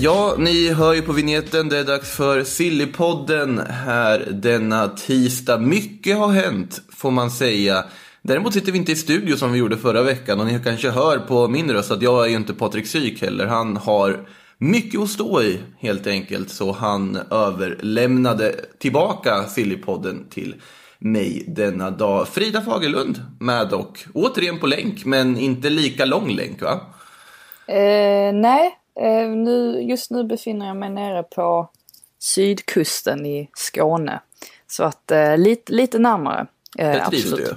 Ja, ni hör ju på vignetten. Det är dags för Sillypodden här denna tisdag. Mycket har hänt, får man säga. Däremot sitter vi inte i studio som vi gjorde förra veckan och ni kanske hör på min röst att jag är ju inte Patrik Syk heller. Han har mycket att stå i helt enkelt så han överlämnade tillbaka Sillypodden till mig denna dag. Frida Fagerlund med dock, återigen på länk men inte lika lång länk va? Eh, nej, nu, just nu befinner jag mig nere på sydkusten i Skåne. Så att eh, lite, lite närmare. Eh, Där trivs absolut.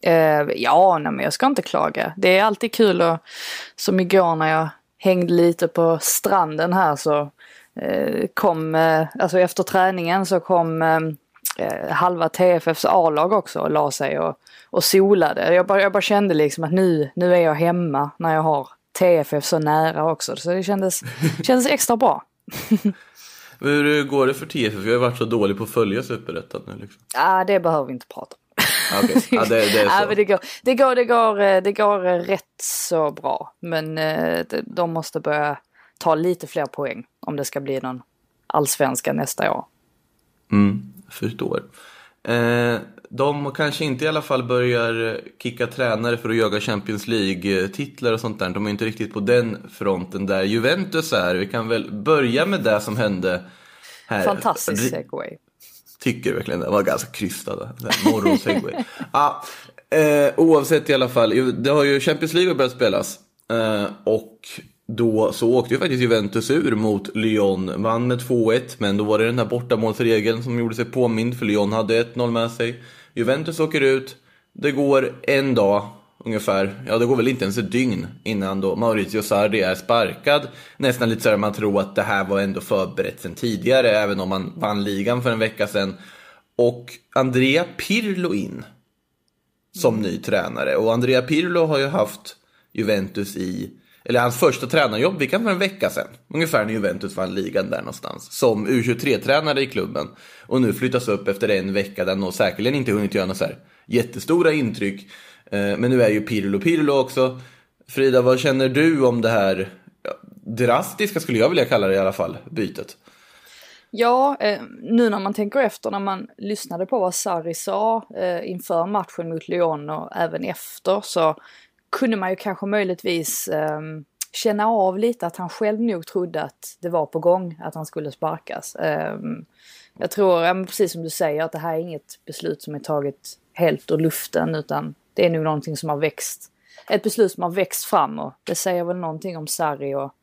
du. Eh, ja, nej, men jag ska inte klaga. Det är alltid kul och som igår när jag hängde lite på stranden här så eh, kom, eh, alltså efter träningen så kom eh, eh, halva TFFs A-lag också och la sig och, och solade. Jag bara, jag bara kände liksom att nu, nu är jag hemma när jag har TFF så nära också. Så det kändes, kändes extra bra. Hur går det för TFF? Vi har varit så dåliga på att följa Superettan nu liksom. Ah, det behöver vi inte prata om. Ja, det, det är Ja, så. men det, går, det, går, det, går, eh, det går eh, rätt så bra. Men eh, de- de måste börja ta lite fler poäng om det ska bli någon allsvenska nästa år. Mm, förstår. Eh, de kanske inte i alla fall börjar kicka tränare för att jaga Champions League-titlar och sånt där. De är inte riktigt på den fronten där Juventus är. Vi kan väl börja med det som hände här. Fantastisk segway. Tycker verkligen det. var ganska krystad. Morgonsegway. ah, eh, oavsett i alla fall. Det har ju Champions League börjat spelas. Eh, och då så åkte ju faktiskt Juventus ur mot Lyon. Vann med 2-1. Men då var det den här bortamålsregeln som gjorde sig påmind. För Lyon hade 1-0 med sig. Juventus åker ut. Det går en dag ungefär. Ja, det går väl inte ens ett dygn innan då Maurizio Sarri är sparkad. Nästan lite så här man tror att det här var ändå förberett sedan tidigare, även om man vann ligan för en vecka sedan. Och Andrea Pirlo in som ny tränare. Och Andrea Pirlo har ju haft Juventus i, eller hans första tränarjobb, vilka för en vecka sedan. Ungefär när Juventus vann ligan där någonstans. Som U23-tränare i klubben. Och nu flyttas upp efter en vecka där han nog säkerligen inte hunnit göra några så här jättestora intryck. Eh, men nu är ju Pirlo Pirlo också. Frida, vad känner du om det här drastiska, skulle jag vilja kalla det i alla fall, bytet? Ja, eh, nu när man tänker efter när man lyssnade på vad Sarri sa eh, inför matchen mot Lyon och även efter så kunde man ju kanske möjligtvis um, känna av lite att han själv nog trodde att det var på gång att han skulle sparkas. Um, jag tror, precis som du säger, att det här är inget beslut som är taget helt ur luften utan det är nog någonting som har växt. Ett beslut som har växt fram och det säger väl någonting om Sarri och,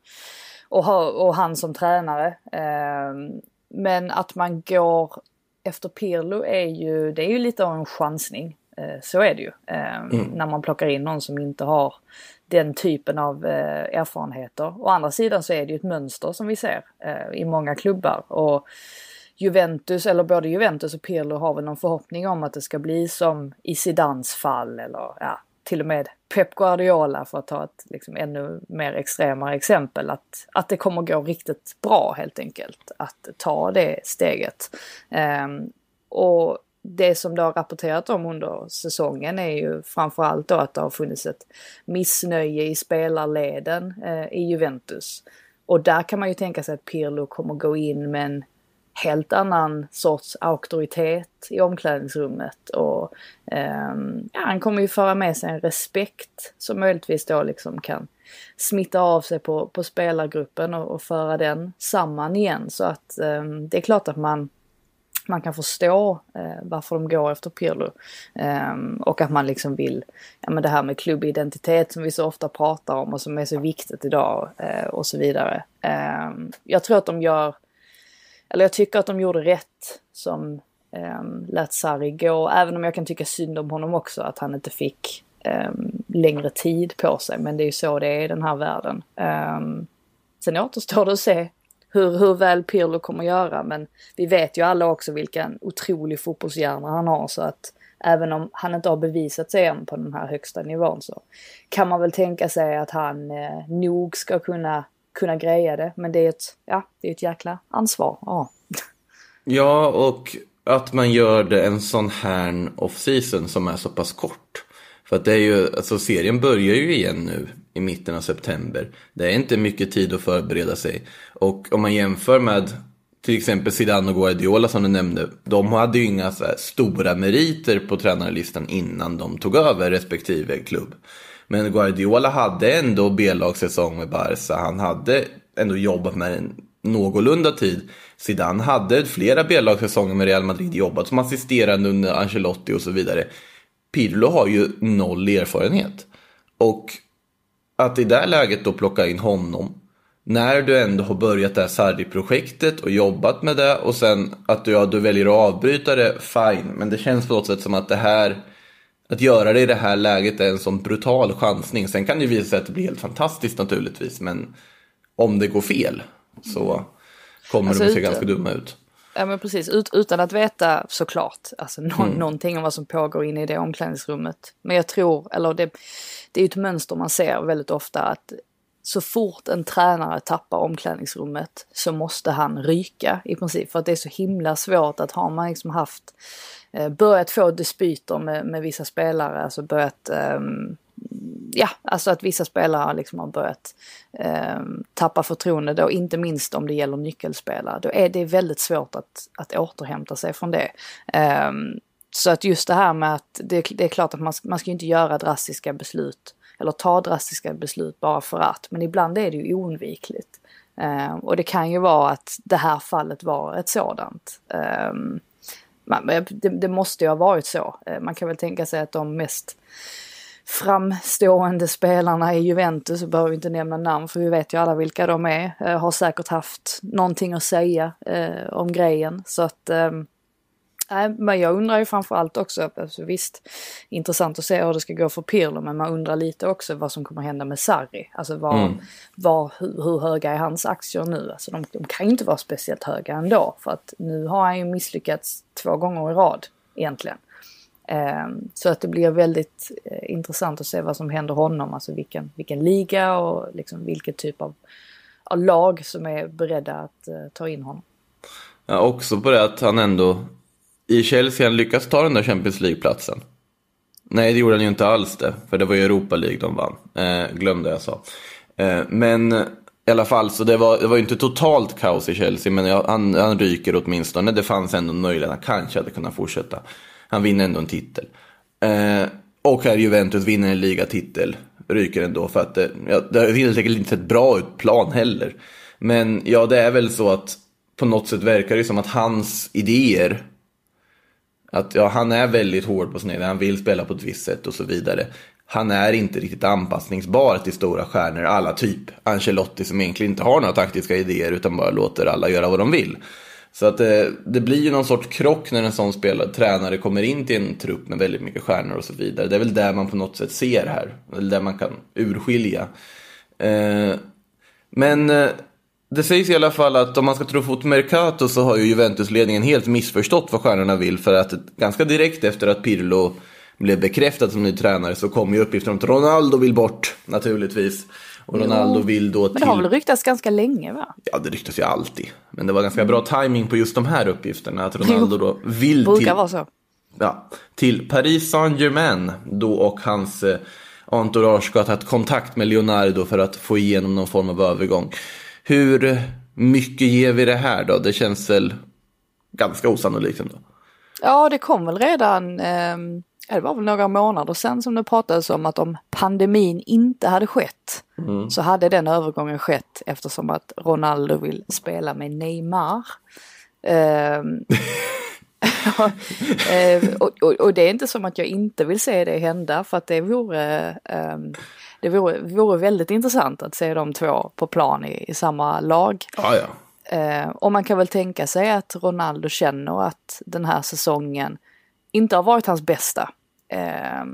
och, och han som tränare. Um, men att man går efter Pirlo är ju, det är ju lite av en chansning. Eh, så är det ju. Eh, När man plockar in någon som inte har den typen av eh, erfarenheter. Å andra sidan så är det ju ett mönster som vi ser eh, i många klubbar. Och Juventus, eller både Juventus och Pirlo har väl någon förhoppning om att det ska bli som i Zidans fall eller ja, till och med Pep Guardiola för att ta ett liksom, ännu mer extremare exempel. Att, att det kommer gå riktigt bra helt enkelt att ta det steget. Ehm, och det som det har rapporterat om under säsongen är ju framförallt då att det har funnits ett missnöje i spelarleden eh, i Juventus. Och där kan man ju tänka sig att Pirlo kommer gå in med en helt annan sorts auktoritet i omklädningsrummet och eh, ja, han kommer ju föra med sig en respekt som möjligtvis då liksom kan smitta av sig på, på spelargruppen och, och föra den samman igen så att eh, det är klart att man man kan förstå eh, varför de går efter Pirlo. Eh, och att man liksom vill, ja men det här med klubbidentitet som vi så ofta pratar om och som är så viktigt idag eh, och så vidare. Ehm, jag tror att de gör, eller jag tycker att de gjorde rätt som eh, lät Sarri gå, även om jag kan tycka synd om honom också att han inte fick ehm, längre tid på sig. Men det är ju så det är i den här världen. Ehm, sen återstår det att se hur, hur väl Pirlo kommer göra men vi vet ju alla också vilken otrolig fotbollshjärna han har så att även om han inte har bevisat sig än på den här högsta nivån så kan man väl tänka sig att han eh, nog ska kunna, kunna greja det. Men det är ett, ja, det är ett jäkla ansvar. Ja. Ja, och att man gör det en sån här off-season som är så pass kort. För att det är ju, alltså serien börjar ju igen nu i mitten av september. Det är inte mycket tid att förbereda sig. Och om man jämför med till exempel Zidane och Guardiola som du nämnde. De hade ju inga så här stora meriter på tränarlistan innan de tog över respektive klubb. Men Guardiola hade ändå B-lagssäsong med Barca. Han hade ändå jobbat med en någorlunda tid. Zidane hade flera B-lagssäsonger med Real Madrid, jobbat som assisterande under Ancelotti och så vidare. Pirlo har ju noll erfarenhet. Och att i det läget då plocka in honom när du ändå har börjat det här Sarri-projektet och jobbat med det och sen att du, ja, du väljer att avbryta det, fine. Men det känns på något sätt som att det här, att göra det i det här läget är en sån brutal chansning. Sen kan det ju visa sig att det blir helt fantastiskt naturligtvis, men om det går fel så kommer Alltså, de att se ute- ganska dumma ut. Ja men precis, Ut, utan att veta såklart alltså, nå- Mm. någonting om vad som pågår inne i det omklädningsrummet. Men jag tror, eller det, det är ju ett mönster man ser väldigt ofta att så fort en tränare tappar omklädningsrummet så måste han ryka i princip. För att det är så himla svårt att har man liksom haft, eh, börjat få dispyter med, med vissa spelare, alltså börjat ehm, ja, alltså att vissa spelare liksom har börjat eh, tappa förtroende då, inte minst om det gäller nyckelspelare. Då är det väldigt svårt att, att återhämta sig från det. Eh, så att just det här med att det, det är klart att man, ska- man ska ju inte göra drastiska beslut eller ta drastiska beslut bara för att, men ibland är det ju oundvikligt. Eh, och det kan ju vara att det här fallet var ett sådant. Eh, man- det, det måste ju ha varit så. Eh, Man kan väl tänka sig att de mest framstående spelarna i Juventus, behöver vi inte nämna namn för vi vet ju alla vilka de är, eh, har säkert haft någonting att säga eh, om grejen. Så att, nej, men jag undrar ju framförallt också, alltså visst, intressant att se hur det ska gå för Pirlo, men man undrar lite också vad som kommer hända med Sarri. Alltså var, Mm. var, hur, hur höga är hans aktier nu? Alltså de, de kan ju inte vara speciellt höga ändå, för att nu har han ju misslyckats två gånger i rad egentligen. Ehm, så att det blir väldigt eh, intressant att se vad som händer honom, alltså vilken, vilken liga och liksom vilken typ av, av lag som är beredda att eh, ta in honom. Ja, också på det att han ändå i Chelsea han lyckas ta den där Champions League-platsen. Nej, det gjorde han ju inte alls det, för det var ju Europa League de vann. Eh, glömde jag sa. Eh, men i alla fall, så det var, det var ju inte totalt kaos i Chelsea, men jag, han, han ryker åtminstone. Det fanns ändå möjlighet att han kanske hade kunnat fortsätta. Han vinner ändå en titel. Eh, och här Juventus vinner en ligatitel, ryker ändå för att det, ja, det har helt enkelt inte sett bra ut plan heller. Men ja, det är väl så att på något sätt verkar det som att hans idéer att ja, han är väldigt hård på sin egen, han vill spela på ett visst sätt och så vidare. Han är inte riktigt anpassningsbar till stora stjärnor, alla typ Ancelotti som egentligen inte har några taktiska idéer utan bara låter alla göra vad de vill. Så att det, det blir ju någon sorts krock när en sån spelare, tränare kommer in till en trupp med väldigt mycket stjärnor och så vidare. Det är väl där man på något sätt ser här, eller där man kan urskilja. Eh, men eh, det sägs i alla fall att om man ska tro fot Mercato så har ju Juventus-ledningen helt missförstått vad stjärnorna vill. För att ganska direkt efter att Pirlo blev bekräftad som ny tränare så kom ju uppgifter om att Ronaldo vill bort naturligtvis. Och Ronaldo Jo, vill då Men det har väl till... ryktats ganska länge va? Ja, det ryktas ju alltid. Men det var ganska bra timing på just de här uppgifterna. Att Ronaldo då vill Brukar till... vara så. ja, till Paris Saint-Germain då och hans eh, entourage ska ha tagit kontakt med Leonardo för att få igenom någon form av övergång. Hur mycket ger vi det här då? Det känns väl ganska osannolikt ändå. Ja, det kom väl redan, ja, det var väl några månader sedan som det pratades om att om pandemin inte hade skett så hade den övergången skett eftersom att Ronaldo vill spela med Neymar. Eh, och, och, och det är inte som att jag inte vill se det hända för att det vore, ehm, det vore, vore väldigt intressant att se de två på plan i, i samma lag. Ja, ja. Eh, och man kan väl tänka sig att Ronaldo känner att den här säsongen inte har varit hans bästa. Eh,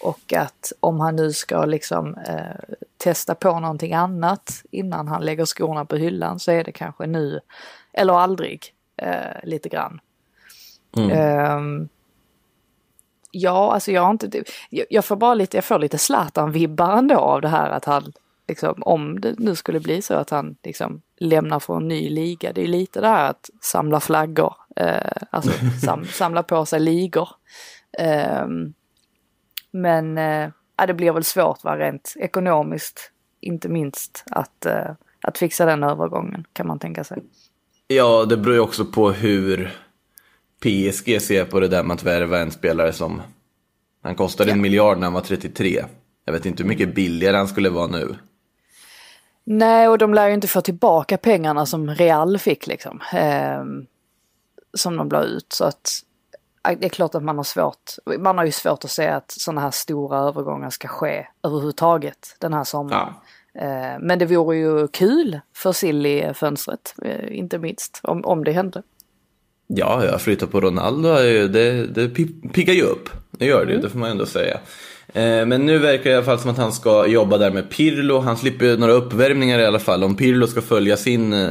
Och att om han nu ska liksom eh, testa på någonting annat innan han lägger skorna på hyllan så är det kanske nu eller aldrig eh, lite grann. Ehm, ja, alltså jag har inte, jag, jag får bara lite, jag får lite Zlatan-vibbar ändå av det här att han, liksom, om det nu skulle bli så att han liksom lämnar för en ny liga. Det är lite det här att samla flaggor, eh, alltså sam, samla på sig ligor. Ehm, men eh, ja, det blir väl svårt va, rent ekonomiskt, inte minst, att, eh, att fixa den övergången kan man tänka sig. Ja, det beror ju också på hur PSG ser på det där med att värva en spelare som... Han kostade en miljard när han var 33. Jag vet inte hur mycket billigare han skulle vara nu. Nej, och de lär ju inte få tillbaka pengarna som Real fick liksom. ehm, som de la ut. Så att äh, det är klart att man har svårt. Man har ju svårt att se att sådana här stora övergångar ska ske överhuvudtaget den här sommaren. Eh, men det vore ju kul för Silly-fönstret, eh, inte minst, om, om det hände. Ja, jag flyttar på Ronaldo, det, det pi- piggar ju upp. Det gör det ju, det får man ändå säga. Eh, Men nu verkar det i alla fall som att han ska jobba där med Pirlo. Han slipper några uppvärmningar i alla fall. Om Pirlo ska följa sin eh,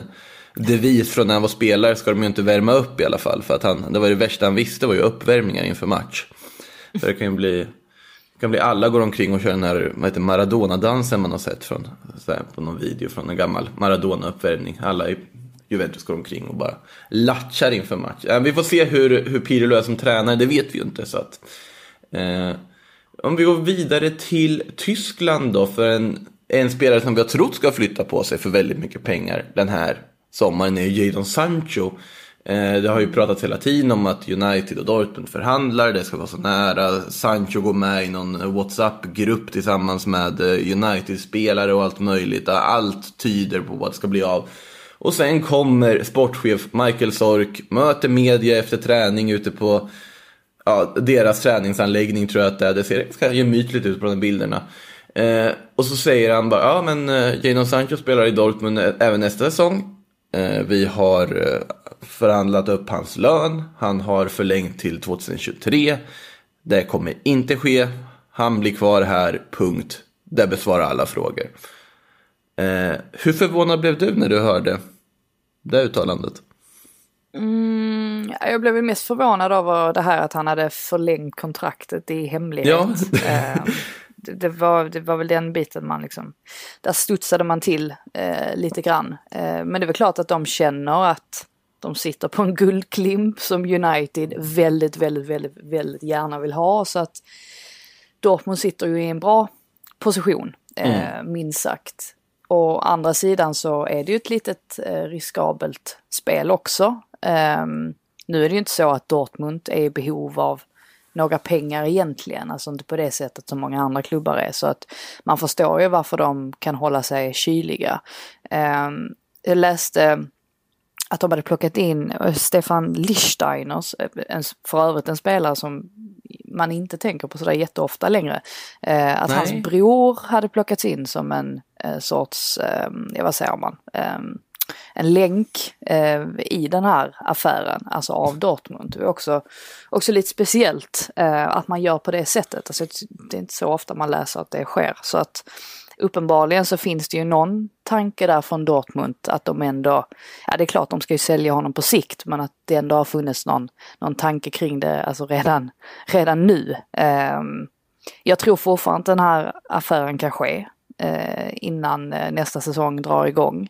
devis från när han var spelare ska de ju inte värma upp i alla fall. För att han, det var det värsta han visste var ju uppvärmningar inför match. Så det kan ju bli, kan bli alla går omkring och kör den här vad heter, Maradona-dansen man har sett från, här, på någon video från en gammal Maradona-uppvärmning. Alla i Juventus går omkring och bara latchar inför match. Vi får se hur, hur Pirlo är som tränare, det vet vi ju inte. Så att, Eh, om vi går vidare till Tyskland då, för en, en spelare som vi har trott ska flytta på sig för väldigt mycket pengar den här sommaren är Jadon Sancho. Eh, det har ju pratats hela tiden om att United och Dortmund förhandlar, det ska vara så nära. Sancho går med i någon WhatsApp-grupp tillsammans med eh, United-spelare och allt möjligt. Allt tyder på att det ska bli av. Och sen kommer sportchef Michael Sork, möter media efter träning ute på ja, deras träningsanläggning tror jag att det är. Det ser ganska gemytligt ut på de här bilderna. Eh, och så säger han bara, ja men eh, Jadon Sancho spelar i Dortmund även nästa säsong. Eh, vi har eh, förhandlat upp hans lön, han har förlängt till 2023. Det kommer inte ske, han blir kvar här, punkt. Det besvarar alla frågor. Eh, hur förvånad blev du när du hörde det uttalandet? Mm, jag blev mest förvånad över det här att han hade förlängt kontraktet i hemlighet. Ja. Eh, det, var, det var väl den biten man liksom, där studsade man till eh, lite grann. Eh, men det är väl klart att de känner att de sitter på en guldklimp som United väldigt, väldigt, väldigt, väldigt gärna vill ha. Så att Dortmund sitter ju i en bra position, eh, minst sagt. Å andra sidan så är det ju ett litet eh, riskabelt spel också. Ehm, nu är det ju inte så att Dortmund är i behov av några pengar egentligen, alltså inte på det sättet som många andra klubbar är. Så att man förstår ju varför de kan hålla sig kyliga. Ehm, jag läste att de hade plockat in eh, Stefan Lichtsteiner, en, för övrigt en spelare som man inte tänker på sådär jätteofta längre. Eh, att Nej. hans bror hade plockats in som en eh, sorts, eh, vad säger man, eh, en länk eh, i den här affären, alltså av Dortmund. Det är också, också lite speciellt eh, att man gör på det sättet. Alltså, det är inte så ofta man läser att det sker. Så att uppenbarligen så finns det ju någon tanke där från Dortmund att de ändå, ja det är klart de ska ju sälja honom på sikt men att det ändå har funnits någon, någon tanke kring det alltså redan, redan nu. Eh, jag tror fortfarande att den här affären kan ske innan eh, nästa säsong drar igång.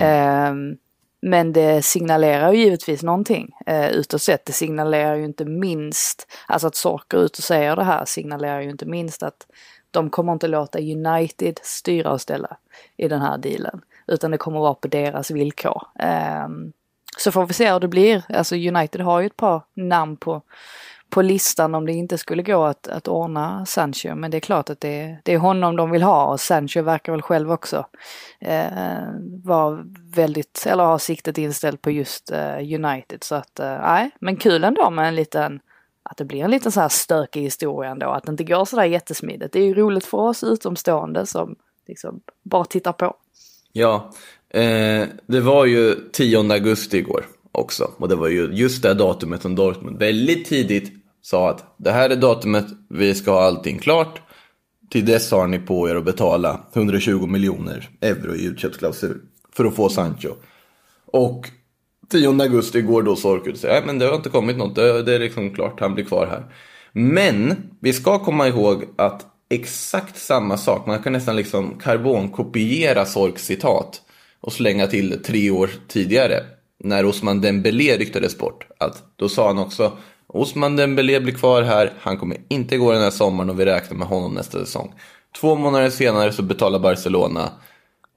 Ehm, men det signalerar ju givetvis någonting eh, utåt sett. Det signalerar ju inte minst, alltså att Sorker ut och säger det här signalerar ju inte minst att de kommer inte låta United styra och ställa i den här dealen. Utan det kommer vara på deras villkor. Ehm, så får vi se hur det blir. Alltså United har ju ett par namn på, på listan om det inte skulle gå att, att ordna Sancho. Men det är klart att det, det är honom de vill ha och Sancho verkar väl själv också eh, vara väldigt, eller ha siktet inställt på just eh, United. Så att, eh, nej, men kul ändå med en liten, att det blir en liten så här stökig historia ändå. Att det inte går sådär jättesmidigt. Det är ju roligt för oss utomstående som liksom bara tittar på. Ja, eh, det var ju 10 augusti igår också. Och det var ju just det datumet som Dortmund väldigt tidigt sa att det här är datumet, vi ska ha allting klart. Till dess har ni på er att betala 120 miljoner euro i utköpsklausul för att få Sancho. Och 10 augusti går då Sorkut och säger men det har inte kommit något, det, det är liksom klart, han blir kvar här. Men vi ska komma ihåg att exakt samma sak, man kan nästan liksom karbonkopiera Sorks citat och slänga till tre år tidigare när Osman Dembélé ryktades bort. Att då sa han också Osman Dembélé blir kvar här, han kommer inte gå den här sommaren och vi räknar med honom nästa säsong. Två månader senare så betalar Barcelona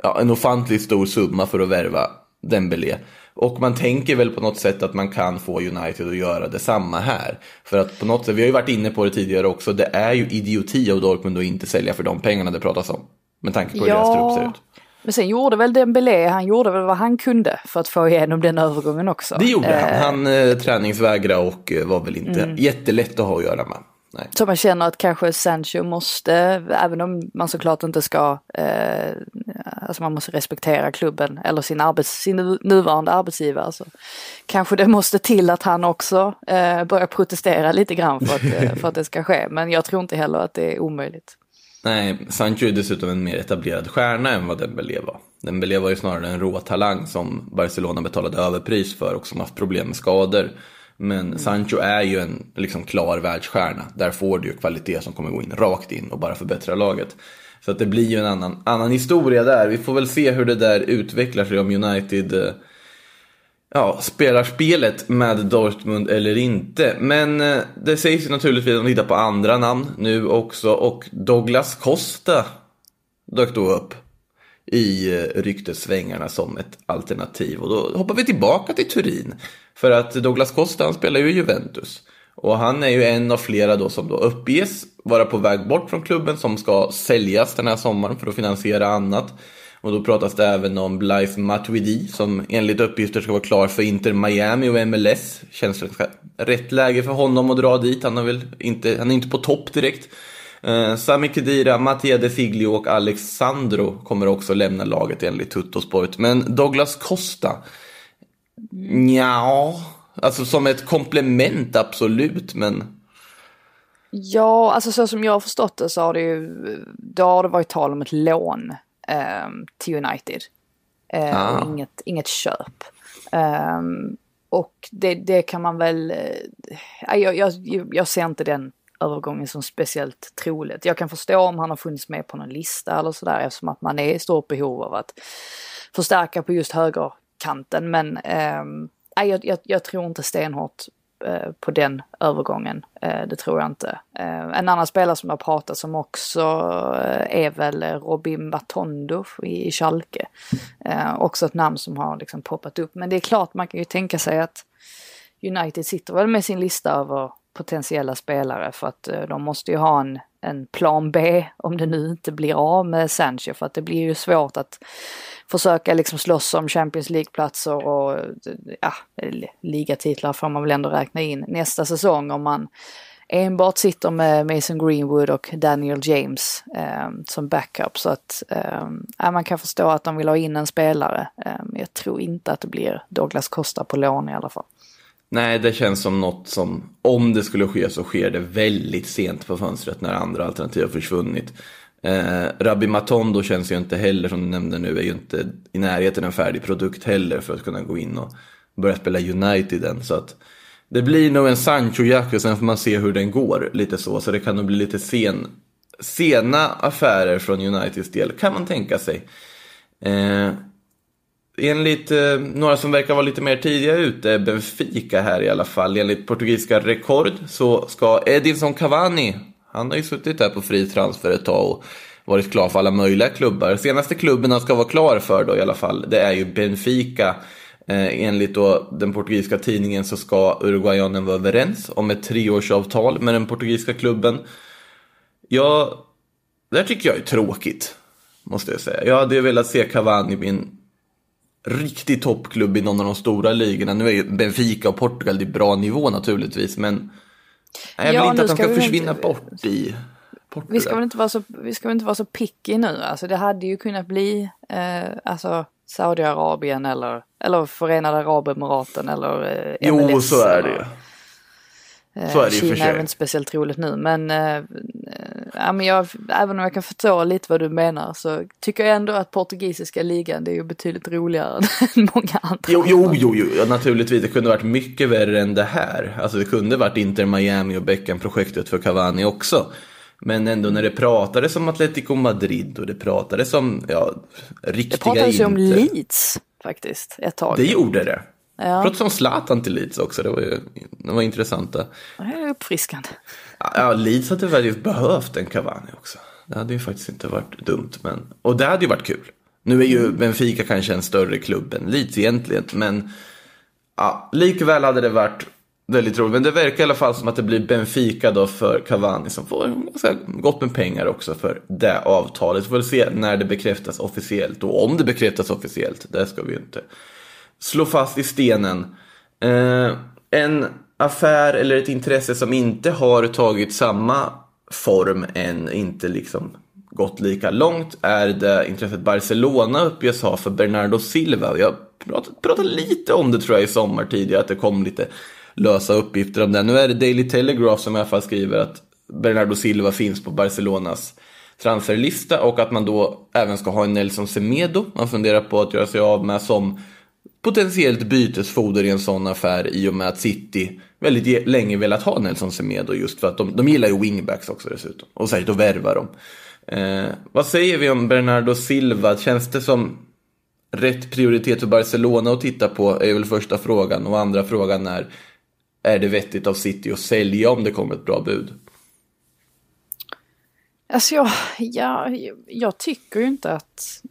ja, en ofantligt stor summa för att värva Dembélé. Och man tänker väl på något sätt att man kan få United att göra detsamma här. För att på något sätt, vi har ju varit inne på det tidigare också, det är ju idioti av Dortmund att inte sälja för de pengarna det pratas om. Med tanke på hur deras trupp ser ut. Men sen gjorde väl Dembélé, han gjorde väl vad han kunde för att få igenom den övergången också. Det gjorde han. Eh, Han eh, träningsvägrade och eh, var väl inte Mm. jättelätt att ha att göra med. Nej. Så man känner att kanske Sancho måste, även om man såklart inte ska, eh, alltså man måste respektera klubben eller sin, arbets, sin nu- nuvarande arbetsgivare. Så kanske det måste till att han också eh, börjar protestera lite grann för att, för att det ska ske. Men jag tror inte heller att det är omöjligt. Nej, Sancho är dessutom en mer etablerad stjärna än vad Dembélé var. Dembélé var ju snarare en rå talang som Barcelona betalade överpris för och som haft problem med skador. Men Sancho är ju en liksom klar världsstjärna. Där får du ju kvalitet som kommer gå in rakt in och bara förbättra laget. Så att det blir ju en annan, annan historia där. Vi får väl se hur det där utvecklar sig om United eh, ja, spelar spelet med Dortmund eller inte. Men eh, det sägs ju naturligtvis om vi tittar på andra namn nu också. Och Douglas Costa dök då upp i ryktesvängarna ryktessvängarna som ett alternativ. Och då hoppar vi tillbaka till Turin. För att Douglas Costa han spelar ju i Juventus. Och han är ju en av flera då som då uppges vara på väg bort från klubben som ska säljas den här sommaren för att finansiera annat. Och då pratas det även om Blythe Matuidi som enligt uppgifter ska vara klar för Inter Miami och MLS. Känns det rätt läge för honom att dra dit. Han, är väl inte, han är inte på topp direkt. Eh, Sami Khedira, Mattia De Figlio och Alexandro kommer också lämna laget enligt Tuttosport. Men Douglas Costa, ja, alltså som ett komplement absolut, men Ja, alltså så som jag har förstått det så har det ju, då har det varit tal om ett lån eh, till United. Eh, Ah. och inget, inget köp. Ehm, och det, det kan man väl, eh, jag, jag, jag ser inte den övergången som speciellt troligt. Jag kan förstå om han har funnits med på någon lista eller sådär eftersom att man är i stort behov av att förstärka på just högerkanten. Men nej, jag, jag, jag tror inte stenhårt Eh, på den övergången. Eh, det tror jag inte. Eh, en annan spelare som har pratats om också är väl Robin Batondo i, Schalke. Också ett namn som har liksom poppat upp. Men det är klart, man kan ju tänka sig att United sitter väl med sin lista över potentiella spelare för att de måste ju ha en, en plan B om det nu inte blir av med Sancho för att det blir ju svårt att försöka liksom slåss om Champions League-platser och ja, ligatitlar får man väl ändå räkna in nästa säsong om man enbart sitter med Mason Greenwood och Daniel James eh, som backup så att eh, man kan förstå att de vill ha in en spelare. Eh, men jag tror inte att det blir Douglas Costa på lån i alla fall. Nej, det känns som något som, om det skulle ske så sker det väldigt sent på fönstret när andra alternativ har försvunnit. Eh, Rabbi Matondo känns ju inte heller, som du nämnde nu, är ju inte i närheten en färdig produkt heller för att kunna gå in och börja spela United än. Så att det blir nog en Sancho-Jack, och sen får man se hur den går, lite så. Så det kan nog bli lite sen, sena affärer från Uniteds del, kan man tänka sig. Eh, Enligt eh, några som verkar vara lite mer tidiga ute, Benfica här i alla fall, enligt portugisiska rekord så ska Edinson Cavani, han har ju suttit här på fri transfer ett tag och varit klar för alla möjliga klubbar. Senaste klubben han ska vara klar för då i alla fall, det är ju Benfica. Eh, enligt då den portugisiska tidningen så ska uruguayanen vara överens om ett treårsavtal med den portugisiska klubben. Ja, det här tycker jag är tråkigt, måste jag säga. Jag hade ju velat se Cavani i en riktig toppklubb i någon av de stora ligorna. Nu är ju Benfica och Portugal det är bra nivå naturligtvis, men jag vill Ja, inte att de ska ska vi försvinna inte- bort i Portugal. Vi ska väl inte vara så, vi ska väl inte vara så picky nu. Alltså det hade ju kunnat bli eh, alltså Saudiarabien eller, eller Förenade Arabemiraten eller eh, Jo, så är det ju. Eh, Så är det ju för Kina sig. är väl inte speciellt roligt nu men, eh, eh, ja, men jag, även om jag kan förstå lite vad du menar så tycker jag ändå att portugisiska ligan det är ju betydligt roligare än många andra. Jo, jo, jo, jo. Ja, naturligtvis. Det kunde varit mycket värre än det här. Alltså det kunde varit Inter Miami och Beckham-projektet för Cavani också. Men ändå när det pratades om Atletico Madrid och det pratades om ja, riktiga Det pratades ju om. Leeds faktiskt ett tag. Det gjorde det. Ja. Pratades om Zlatan till Leeds också. Det var ju det var intressanta. Det är uppfriskande. Ja, Leeds hade faktiskt behövt en Cavani också. Det hade ju faktiskt inte varit dumt. Men... Och det hade ju varit kul. Nu är ju Benfica kanske en större klubb än Leeds egentligen. Men ja, likväl hade det varit väldigt roligt. Men det verkar i alla fall som att det blir Benfica då för Cavani som får ganska gott med pengar också för det avtalet. Vi får väl se när det bekräftas officiellt. Och om det bekräftas officiellt. Det ska vi ju inte slå fast i stenen. Eh, en affär eller ett intresse som inte har tagit samma form än, inte liksom gått lika långt, är det intresset Barcelona uppges ha för Bernardo Silva. Jag pratade, pratade lite om det tror jag i sommar tidigare, att det kom lite lösa uppgifter om det. Nu är det Daily Telegraph som i alla fall skriver att Bernardo Silva finns på Barcelonas transferlista och att man då även ska ha en Nelson Semedo. Man funderar på att göra sig av med som potentiellt bytesfoder i en sån affär i och med att City väldigt länge velat ha Nelson Semedo just för att de, de gillar ju wingbacks också dessutom. Och särskilt att värva dem. Eh, vad säger vi om Bernardo Silva? Känns det som rätt prioritet för Barcelona att titta på? Är väl första frågan. Och andra frågan är, är det vettigt av City att sälja om det kommer ett bra bud? Alltså jag, jag, jag tycker ju inte att...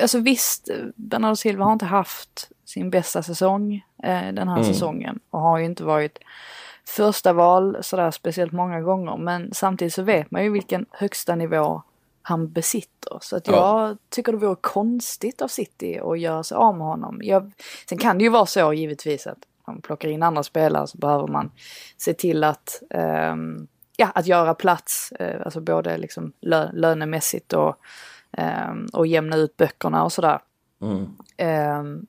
Alltså visst, Bernardo Silva har inte haft sin bästa säsong eh, den här säsongen. Och har ju inte varit första val sådär speciellt många gånger. Men samtidigt så vet man ju vilken högsta nivå han besitter. Så att jag Ja. tycker det vore konstigt av City att göra sig av med honom. Jag, sen kan det ju vara så givetvis att man plockar in andra spelare så behöver man se till att ehm, ja, att göra plats, eh, alltså både liksom lö, lönemässigt och, ehm, och jämna ut böckerna och sådär. Ehm,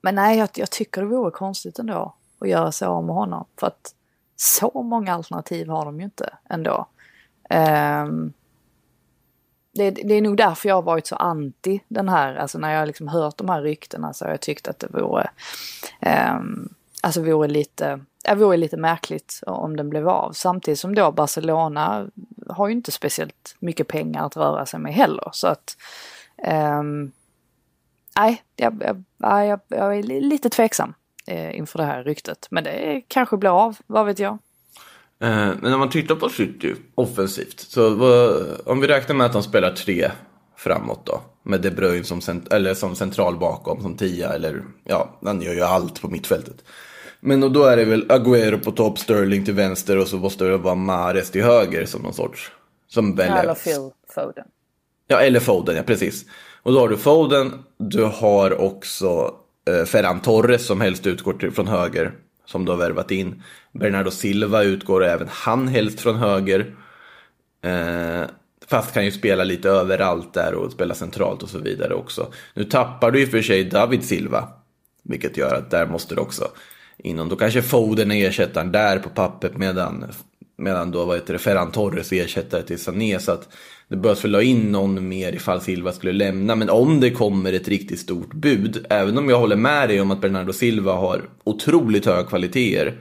men nej, jag, jag tycker det vore konstigt ändå att göra sig av med honom. För att så många alternativ har de ju inte ändå. Um, det, det är nog därför jag har varit så anti den här, alltså när jag liksom hört de här ryktena så har jag tyckt att det vore, um, alltså vore lite, det vore lite märkligt om den blev av. Samtidigt som då Barcelona har ju inte speciellt mycket pengar att röra sig med heller. Så att, um, nej, jag, jag, jag, jag är li- lite tveksam eh, inför det här ryktet. Men det kanske blir av, vad vet jag. Eh, Men om man tittar på City offensivt, så vad, om vi räknar med att de spelar tre framåt då, med De Bruyne som, cent- eller som central bakom, som tia, eller ja, han gör ju allt på mittfältet. Men och då är det väl Agüero på topp, Sterling till vänster och så måste det vara Mahrez till höger som någon sorts, som väl är- Eller Phil Foden. Ja, eller Foden, ja precis. Och då har du Foden, du har också eh, Ferran Torres som helst utgår till, från höger, som du har värvat in. Bernardo Silva utgår även han helst från höger. Eh, fast kan ju spela lite överallt där och spela centralt och så vidare också. Nu tappar du i och för sig David Silva, vilket gör att där måste du också inom. Då kanske Foden är ersättaren där på pappret medan, medan då vad heter det, Ferran Torres är ersättare till Sané. Så att det behövs väl ha in någon mer ifall Silva skulle lämna. Men om det kommer ett riktigt stort bud, även om jag håller med dig om att Bernardo Silva har otroligt höga kvaliteter.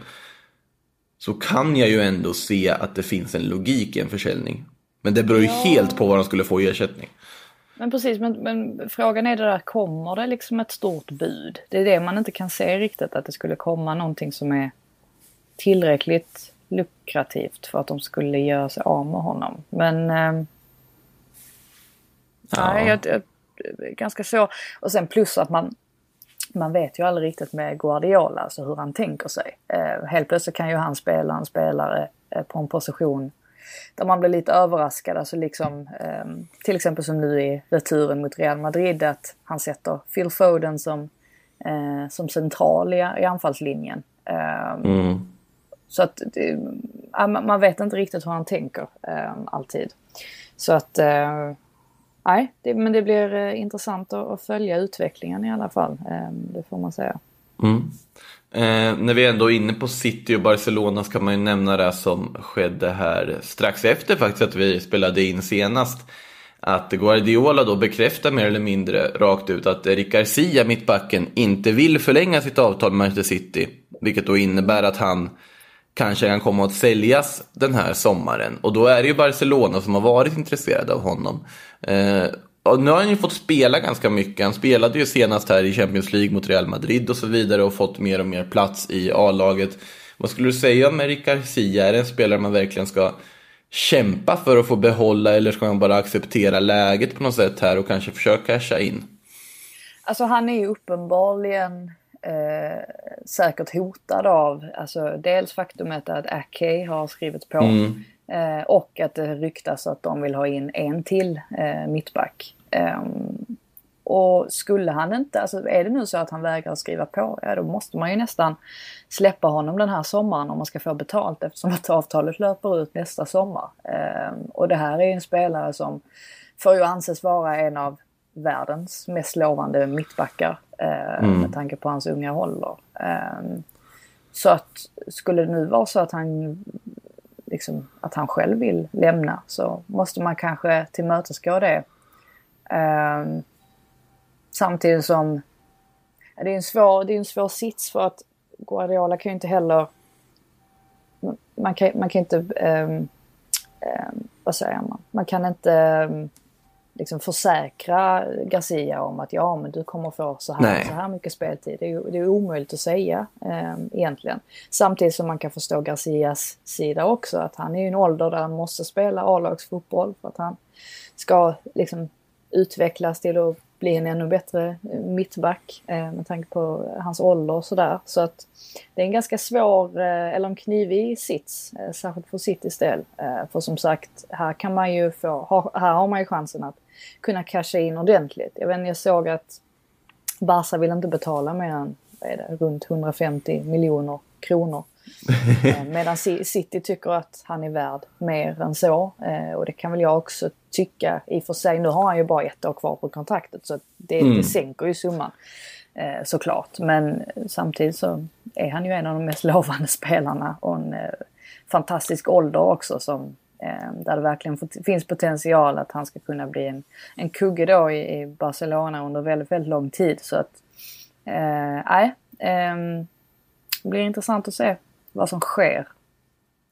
Så kan jag ju ändå se att det finns en logik i en försäljning. Men det beror ju helt på vad de skulle få i ersättning. Men precis, men, men frågan är det där, kommer det liksom ett stort bud? Det är det man inte kan se riktigt, att det skulle komma någonting som är tillräckligt lukrativt för att de skulle göra sig av med honom. Men... Ja. Nej, jag, jag, ganska så. Och sen plus att man, man vet ju aldrig riktigt med Guardiola, alltså hur han tänker sig. Eh, helt plötsligt kan ju han spela en spelare eh, på en position där man blir lite överraskad. Alltså liksom, eh, till exempel som nu i returen mot Real Madrid, att han sätter Phil Foden som, eh, som central i, i anfallslinjen. Eh, Mm. så att man vet inte riktigt hur han tänker eh, alltid. Så att, eh, nej, det, men det blir eh, intressant att, att följa utvecklingen i alla fall. Eh, det får man säga. Mm. Eh, när vi ändå är inne på City och Barcelona så kan man ju nämna det som skedde här strax efter faktiskt att vi spelade in senast. Att Guardiola då bekräftar mer eller mindre rakt ut att Eric Garcia, mittbacken, inte vill förlänga sitt avtal med Manchester City. Vilket då innebär att han kanske kan komma att säljas den här sommaren. Och då är det ju Barcelona som har varit intresserade av honom. Eh, och nu har han ju fått spela ganska mycket. Han spelade ju senast här i Champions League mot Real Madrid och så vidare och fått mer och mer plats i A-laget. Vad skulle du säga om Eric Garcia? Är det en spelare man verkligen ska kämpa för att få behålla eller ska man bara acceptera läget på något sätt här och kanske försöka casha in? Alltså han är ju uppenbarligen eh, säkert hotad av alltså, dels faktumet att Ake har skrivit på Mm. eh, och att det ryktas att de vill ha in en till eh, mittback. Ehm, och skulle han inte, alltså är det nu så att han vägrar skriva på, ja då måste man ju nästan släppa honom den här sommaren om man ska få betalt eftersom att avtalet löper ut nästa sommar. Ehm, och det här är ju en spelare som får ju anses vara en av världens mest lovande mittbackar eh, med tanke på hans unga ålder. Ehm, så att skulle det nu vara så att han liksom, att han själv vill lämna så måste man kanske tillmötesgå det. Ehm, samtidigt som det är en svår, det är en svår sits för att Guardiola kan ju inte heller man kan, man kan inte ehm, ehm, vad säger man? Man kan inte ehm, liksom försäkra Garcia om att ja men du kommer få så här, Nej. så här mycket speltid. Det är, det är omöjligt att säga eh, egentligen. Samtidigt som man kan förstå Garcias sida också att han är i en ålder där han måste spela A-lagsfotboll för att han ska liksom utvecklas till att bli en ännu bättre eh, mittback eh, med tanke på hans ålder och sådär. Så att det är en ganska svår, eh, eller en knivig sits, eh, särskilt för Citys del. Eh, för som sagt, här kan man ju få, ha, här har man ju chansen att kunna casha in ordentligt. Jag vet jag såg att Barca vill inte betala mer än det, runt 150 miljoner kronor. Eh, Medan City tycker att han är värd mer än så. Eh, Och det kan väl jag också tycka i och för sig. Nu har han ju bara ett år kvar på kontraktet så det, det sänker ju summan. eh, Såklart. Men samtidigt så är han ju en av de mest lovande spelarna och en fantastisk ålder också som Ehm, där det verkligen finns potential att han ska kunna bli en, en kugge då i, i Barcelona under väldigt, väldigt lång tid. Så att, eh, nej. Ehm, det blir intressant att se vad som sker.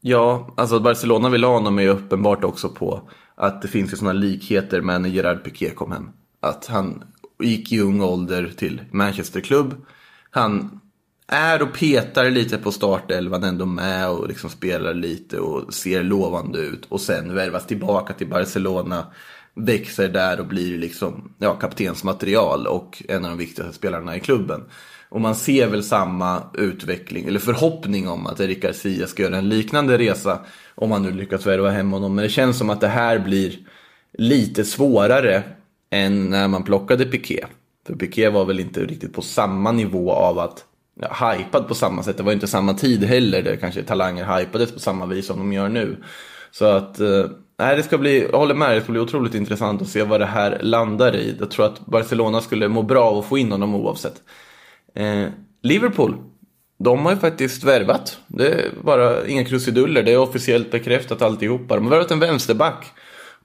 Ja, alltså att Barcelona vill ha honom är ju uppenbart också på att det finns ju sådana likheter med när Gerard Piqué kom hem. Att han gick i ung ålder till Manchester-klubb. Han är och petar lite på startelvan ändå med och liksom spelar lite och ser lovande ut. Och sen värvas tillbaka till Barcelona, växer där och blir liksom ja, kaptensmaterial och en av de viktigaste spelarna i klubben. Och man ser väl samma utveckling, eller förhoppning om att Eric Garcia ska göra en liknande resa om han nu lyckas värva hem honom. Men det känns som att det här blir lite svårare än när man plockade Piqué. För Piqué var väl inte riktigt på samma nivå av att ja, hypad på samma sätt. Det var inte samma tid heller där kanske talanger hypades på samma vis som de gör nu. Så att, eh, nej det ska bli, jag håller med, det ska bli otroligt intressant att se vad det här landar i. Jag tror att Barcelona skulle må bra av att få in honom oavsett. Eh, Liverpool, de har ju faktiskt värvat. Det är bara inga krusiduller, det är officiellt bekräftat alltihopa. De har värvat en vänsterback.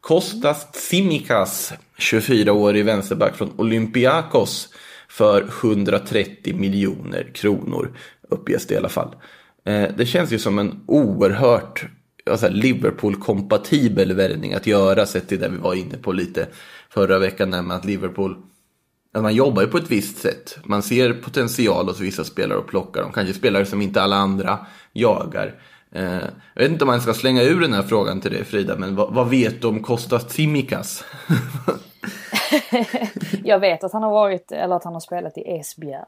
Kostas Tsimikas, 24-årig vänsterback från Olympiakos för 130 miljoner kronor, uppges det i alla fall. Eh, det känns ju som en oerhört alltså, Liverpool-kompatibel värvning att göra sett till det vi var inne på lite förra veckan, nämligen att Liverpool att man jobbar ju på ett visst sätt. Man ser potential hos vissa spelare och plockar dem. Kanske spelare som inte alla andra jagar. Eh, jag vet inte om man ska slänga ur den här frågan till dig Frida, men vad, vad vet du om Kostas Tsimikas? Jag vet att han har varit, eller att han har spelat i Esbjerg.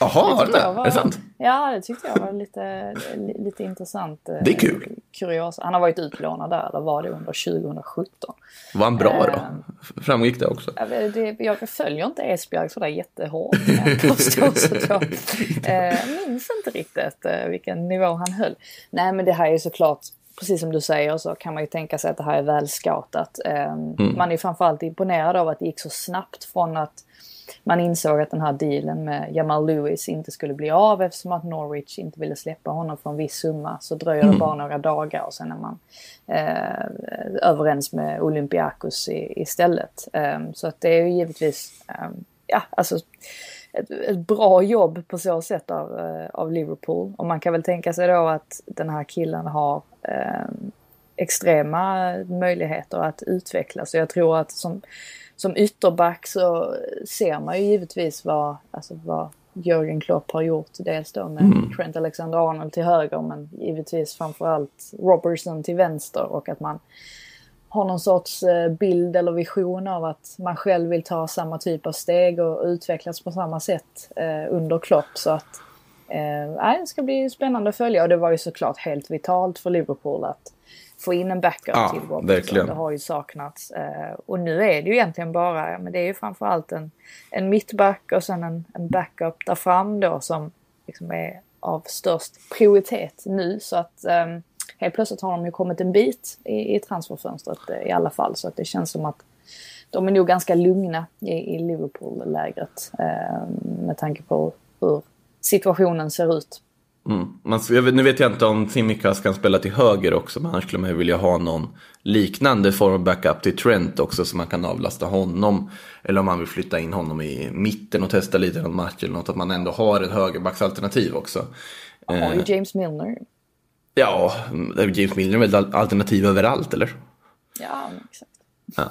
Jaha, har det? jag var- Är det sant? Ja, det tyckte jag var lite, li- lite intressant. eh, Det är kul. Kurios. Han har varit utlånad där, eller var det under 2017? Var han bra då? Eh. Framgick det också? Det, jag följer inte Esbjerg sådär jättehårt. jag så att jag eh, minns inte riktigt eh, vilken nivå han höll. Nej men det här är såklart precis som du säger så kan man ju tänka sig att det här är väl scoutat. Eh, Man är framförallt imponerad av att det gick så snabbt från att man insåg att den här dealen med Jamal Lewis inte skulle bli av eftersom att Norwich inte ville släppa honom för en viss summa. Så dröjer det bara några dagar och sen är man eh, överens med Olympiakos i, istället. Eh, så att det är ju givetvis, eh, ja alltså ett, ett bra jobb på så sätt av, eh, av Liverpool. Och man kan väl tänka sig då att den här killen har eh, extrema möjligheter att utvecklas. Så jag tror att som, som ytterback så ser man ju givetvis vad, alltså vad Jörgen Klopp har gjort. Dels då med Trent Alexander-Arnold till höger men givetvis framförallt Robertson till vänster och att man har någon sorts eh, bild eller vision av att man själv vill ta samma typ av steg och utvecklas på samma sätt eh, under Klopp. Så att eh, det ska bli spännande att följa och det var ju såklart helt vitalt för Liverpool att få in en backup Ja, till Robertson. Det har ju saknats. Eh, och nu är det ju egentligen bara, men det är ju framförallt en, en mittback och sen en, en backup där fram då som liksom är av störst prioritet nu. Så att eh, helt plötsligt har de ju kommit en bit i, i transferfönstret eh, i alla fall. Så att det känns som att de är nog ganska lugna i, i Liverpool-lägret eh, med tanke på hur situationen ser ut. Mm. Man, vet, nu vet jag inte om Tsimikas kan spela till höger också, men annars skulle man ju vilja ha någon liknande form av backup till Trent också, så man kan avlasta honom. Eller om man vill flytta in honom i mitten och testa lite någon match eller något, att man ändå har ett högerbacksalternativ också. Har Eh, ju James Milner. Ja, James Milner är väl alternativ överallt, eller? Ja, exakt. Ja.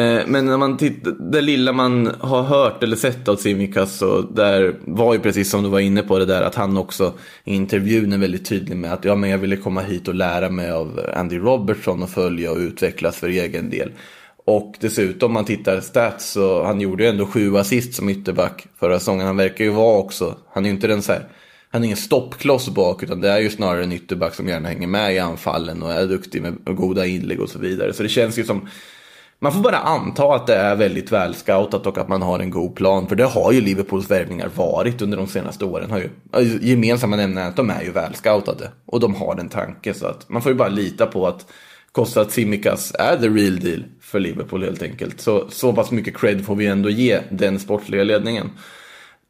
Eh, men när man tittar, det lilla man har hört eller sett av Tsimikas så där var ju precis som du var inne på det där att han också i intervjun är väldigt tydlig med att ja men jag ville komma hit och lära mig av Andy Robertson och följa och utvecklas för egen del. Och dessutom om man tittar stats så han gjorde ju ändå sju assist som ytterback förra säsongen. Han verkar ju vara också, han är ju inte den så här han är ingen stoppkloss bak utan det är ju snarare en ytterback som gärna hänger med i anfallen och är duktig med goda inlägg och så vidare. Så det känns ju som man får bara anta att det är väldigt välscoutat och att man har en god plan. För det har ju Liverpools värvningar varit under de senaste åren. Har ju, gemensamma nämnaren är att de är ju välscoutade. Och de har den tanken, Så att man får ju bara lita på att Kostas Tsimikas är the real deal för Liverpool helt enkelt. Så, så pass mycket cred får vi ändå ge den sportsliga ledningen.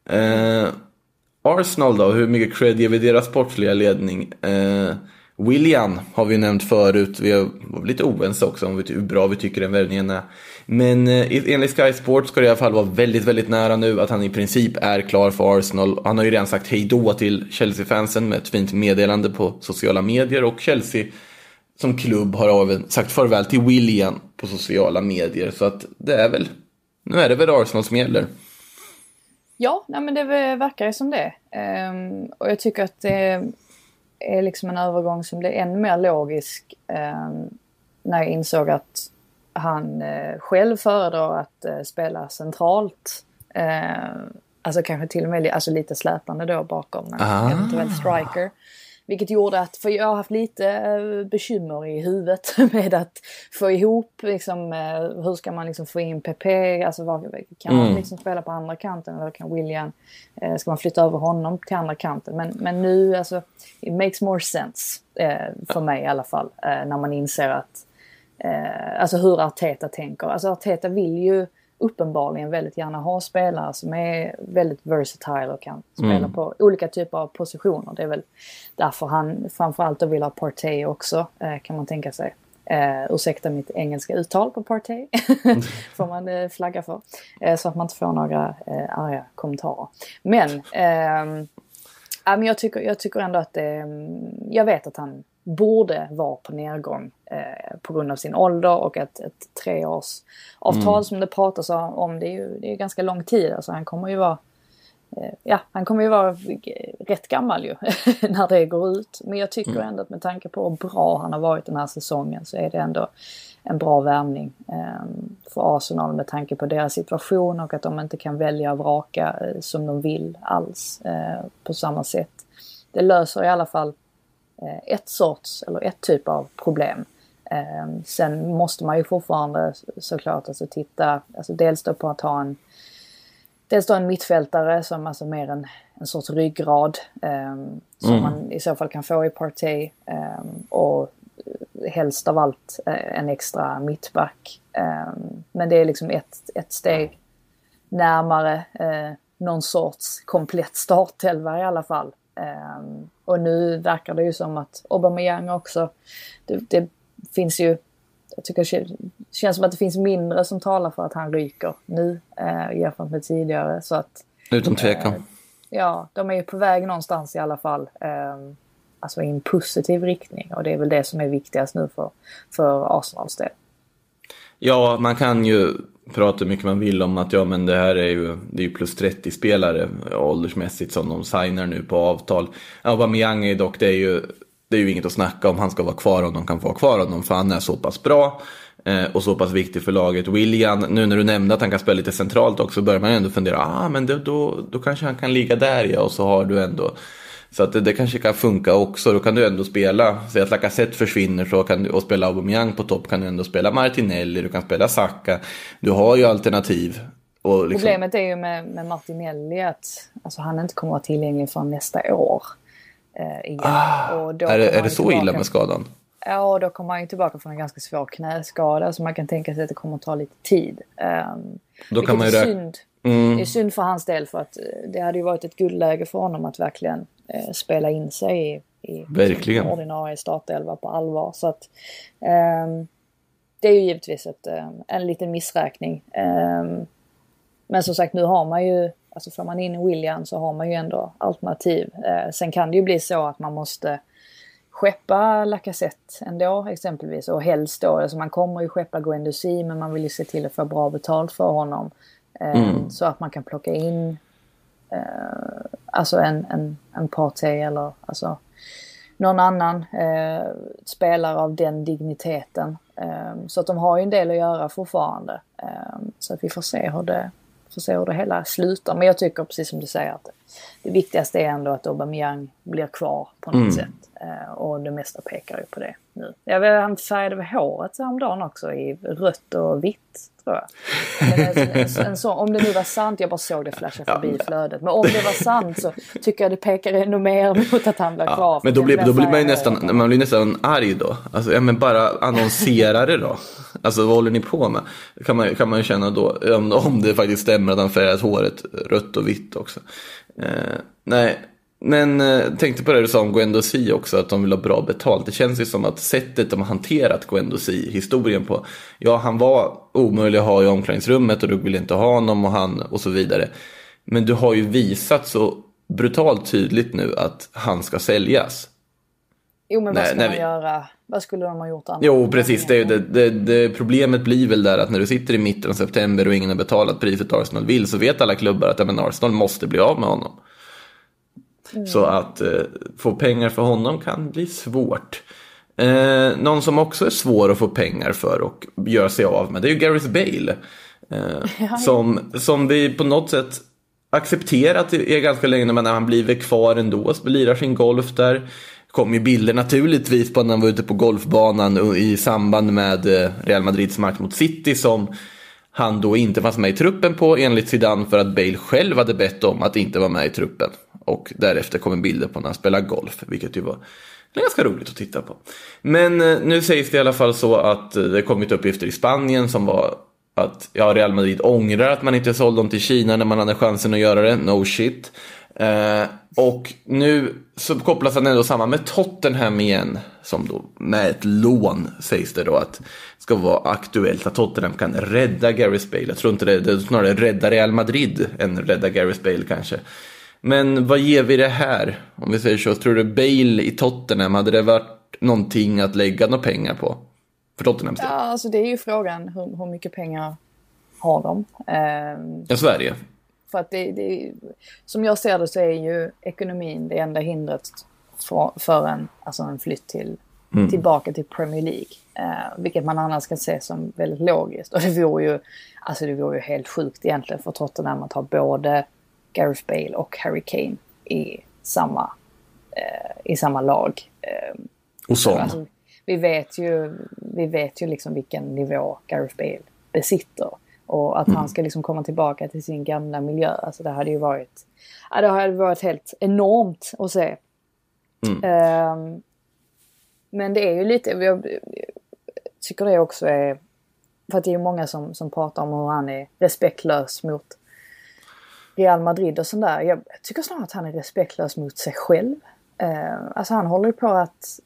Eh, Arsenal då, hur mycket cred ger vi deras sportsliga ledning? Eh, William har vi nämnt förut, vi var lite oense också om hur bra vi tycker den värvningen är. Men eh, enligt Sky Sports ska det i alla fall vara väldigt, väldigt nära nu att han i princip är klar för Arsenal. Han har ju redan sagt hej då till Chelsea-fansen med ett fint meddelande på sociala medier och Chelsea som klubb har även sagt farväl till William på sociala medier. Så att det är väl, nu är det väl Arsenal som gäller. Ja, nej, men det verkar ju som det. Ehm, och jag tycker att det är liksom en övergång som blir ännu mer logisk ehm, när jag insåg att han eh, själv föredrar att eh, spela centralt. Ehm, alltså kanske till och med alltså lite släpande då bakom en Ah. eventuell striker. Vilket gjorde att, för jag har haft lite eh, bekymmer i huvudet med att få ihop liksom, eh, hur ska man liksom få in PP, alltså vad, kan man Mm. liksom spela på andra kanten eller kan William, eh, ska man flytta över honom till andra kanten? Men, men nu, alltså, it makes more sense för mig i alla fall, när man inser att, alltså hur Arteta tänker. Alltså Arteta vill ju uppenbarligen väldigt gärna ha spelare som är väldigt versatile och kan spela Mm. på olika typer av positioner. Det är väl därför han framförallt då vill ha Partey också, eh, kan man tänka sig. Eh, ursäkta mitt engelska uttal på Partey. får man eh, flagga för. Eh, så att man inte får några eh, arga kommentarer. Men, ehm, ja, men jag, tycker, jag tycker ändå att det, jag vet att han borde vara på nedgång eh, på grund av sin ålder och ett, ett treårsavtal som det pratas om. Det är ju det är ganska lång tid. Alltså han kommer ju vara eh, Ja, han kommer ju vara rätt gammal ju när det går ut. Men jag tycker ändå att med tanke på hur bra han har varit den här säsongen så är det ändå en bra värvning eh, för Arsenal med tanke på deras situation och att de inte kan välja och vraka eh, som de vill alls eh, på samma sätt. Det löser i alla fall ett sorts, eller ett typ av problem. Eh, sen måste man ju fortfarande såklart alltså titta, alltså dels då på att ha en Dels då en mittfältare som alltså mer en, en sorts ryggrad eh, som man i så fall kan få i Partey. Eh, och helst av allt eh, en extra mittback. Eh, men det är liksom ett, ett steg närmare eh, någon sorts komplett startelva i alla fall. Um, och nu verkar det ju som att Aubameyang också, det, det finns ju, jag tycker det känns som att det finns mindre som talar för att han ryker nu uh, jämfört med tidigare. Så att, Utan tvekan. Uh, ja, de är ju på väg någonstans i alla fall. Um, alltså i en positiv riktning och det är väl det som är viktigast nu för, för Arsenals del. Ja, man kan ju Pratar hur mycket man vill om att ja, men det här är ju, det är ju plus 30 spelare åldersmässigt som de signar nu på avtal. Aubameyang är dock, det är ju, det är ju inget att snacka om. Han ska vara kvar om de kan få vara kvar honom för han är så pass bra eh, och så pass viktig för laget. William, nu när du nämnde att han kan spela lite centralt också börjar man ändå fundera, ah men det, då, då kanske han kan ligga där ja och så har du ändå så att det, det, kanske kan funka också. Då kan du ändå spela, säg att Lacazette försvinner så kan du, och spela Aubameyang på topp kan du ändå spela Martinelli, du kan spela Saka. Du har ju alternativ. Och liksom... Problemet är ju med, med Martinelli att alltså, han inte kommer att vara tillgänglig för nästa år. Eh, igen. Ah, och då är det, är det så illa med skadan? Ja, och då kommer han ju tillbaka från en ganska svår knäskada så man kan tänka sig att det kommer att ta lite tid. Um, då kan man ju är synd. Mm. Det är synd för hans del för att eh, det hade ju varit ett guldläge för honom att verkligen spela in sig i, i Verkligen. ordinarie startelva på allvar. Så att, eh, det är ju givetvis ett, eh, en liten missräkning. Eh, men som sagt nu har man ju, alltså får man in William så har man ju ändå alternativ. Eh, sen kan det ju bli så att man måste skeppa Lacazette ändå exempelvis och helst då, alltså man kommer ju skeppa Guendouzi men man vill ju se till att få bra betalt för honom. Mm. Så att man kan plocka in eh, alltså en, en, en party eller alltså någon annan eh, spelare av den digniteten. Eh, så att de har ju en del att göra fortfarande. Eh, så att vi får se hur det, får se hur det hela slutar. Men jag tycker precis som du säger att det viktigaste är ändå att Aubameyang blir kvar på något mm. sätt. Eh, och det mesta pekar ju på det nu. Jag vet, han färgade väl håret häromdagen också i rött och vitt tror jag. En, en, en, om det nu var sant, jag bara såg det flasha förbi i flödet. Men om det var sant så tycker jag det pekar ännu mer mot att han blir ja, kvar. Men då blir, då blir man ju nästan, man blir nästan arg då. Alltså, ja, men bara annonsera det då. Alltså vad håller ni på med? Kan man, kan man ju känna då, om, om det faktiskt stämmer att han färgat håret rött och vitt också. Eh, nej, men eh, tänkte på det du sa om Guendouzi också, att de vill ha bra betalt. Det känns ju som att sättet de har hanterat Guendouzi, historien på, ja han var omöjlig att ha i omklädningsrummet och du vill inte ha honom och han och så vidare. Men du har ju visat så brutalt tydligt nu att han ska säljas. Jo men vad ska nej, man vi... göra? Vad skulle de ha gjort annars? Jo precis, det, det, det, det, problemet blir väl där att när du sitter i mitten av september och ingen har betalat priset Arsenal vill så vet alla klubbar att ja, men Arsenal måste bli av med honom. Mm. Så att eh, få pengar för honom kan bli svårt. Eh, någon som också är svår att få pengar för och göra sig av med det är ju Gareth Bale. Eh, som, som vi på något sätt accepterat i ganska länge men när han blir kvar ändå, lirar sin golf där kom ju bilder naturligtvis på när han var ute på golfbanan i samband med eh, Real Madrids match mot City som han då inte fanns med i truppen på enligt Zidane för att Bale själv hade bett om att inte vara med i truppen. Och därefter kommer bilder på när han spelar golf, vilket ju var ganska roligt att titta på. Men eh, nu sägs det i alla fall så att eh, det kommit uppgifter i Spanien som var att ja, Real Madrid ångrar att man inte sålde dem till Kina när man hade chansen att göra det. No shit. Eh, och nu så kopplas han ändå samman med Tottenham igen. Som då med ett lån sägs det då att ska vara aktuellt. Att Tottenham kan rädda Gareth Bale. Jag tror inte det, det är snarare rädda Real Madrid än rädda Gareth Bale kanske. Men vad ger vi det här? Om vi säger så, tror du Bale i Tottenham, hade det varit någonting att lägga några pengar på? För Tottenhams del? Ja, alltså det är ju frågan hur, hur mycket pengar har de? Eh, ja, Sverige. För att det, det, som jag ser det så är ju ekonomin det enda hindret för, för en, alltså en flytt till, mm. tillbaka till Premier League. Eh, vilket man annars kan se som väldigt logiskt. Och det vore ju, alltså det vore ju helt sjukt egentligen för Tottenham att ha både Gareth Bale och Harry Kane i samma, eh, i samma lag. Eh, och sån. Alltså, vi vet ju, vi vet ju liksom vilken nivå Gareth Bale besitter. Och att mm. han ska liksom komma tillbaka till sin gamla miljö. Alltså det hade ju varit, ja, det hade varit helt enormt att se. Mm. Um, Men det är ju lite, jag tycker det också är, för att det är ju många som, som pratar om hur han är respektlös mot Real Madrid och sånt där. Jag tycker snarare att han är respektlös mot sig själv. Eh, alltså han håller ju på att,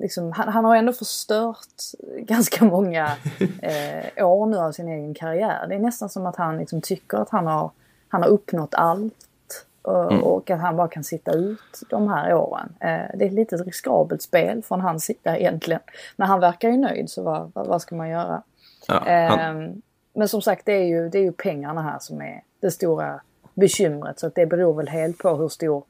liksom, han, han har ändå förstört ganska många eh, år nu av sin egen karriär. Det är nästan som att han liksom tycker att han har, han har uppnått allt. Och, Mm. och att han bara kan sitta ut de här åren. Eh, det är ett litet riskabelt spel från hans sida egentligen. Men han verkar ju nöjd så vad, vad, vad ska man göra? Ja, han, Ehm, men som sagt det är, ju, det är ju pengarna här som är det stora bekymret. Så att det beror väl helt på hur stor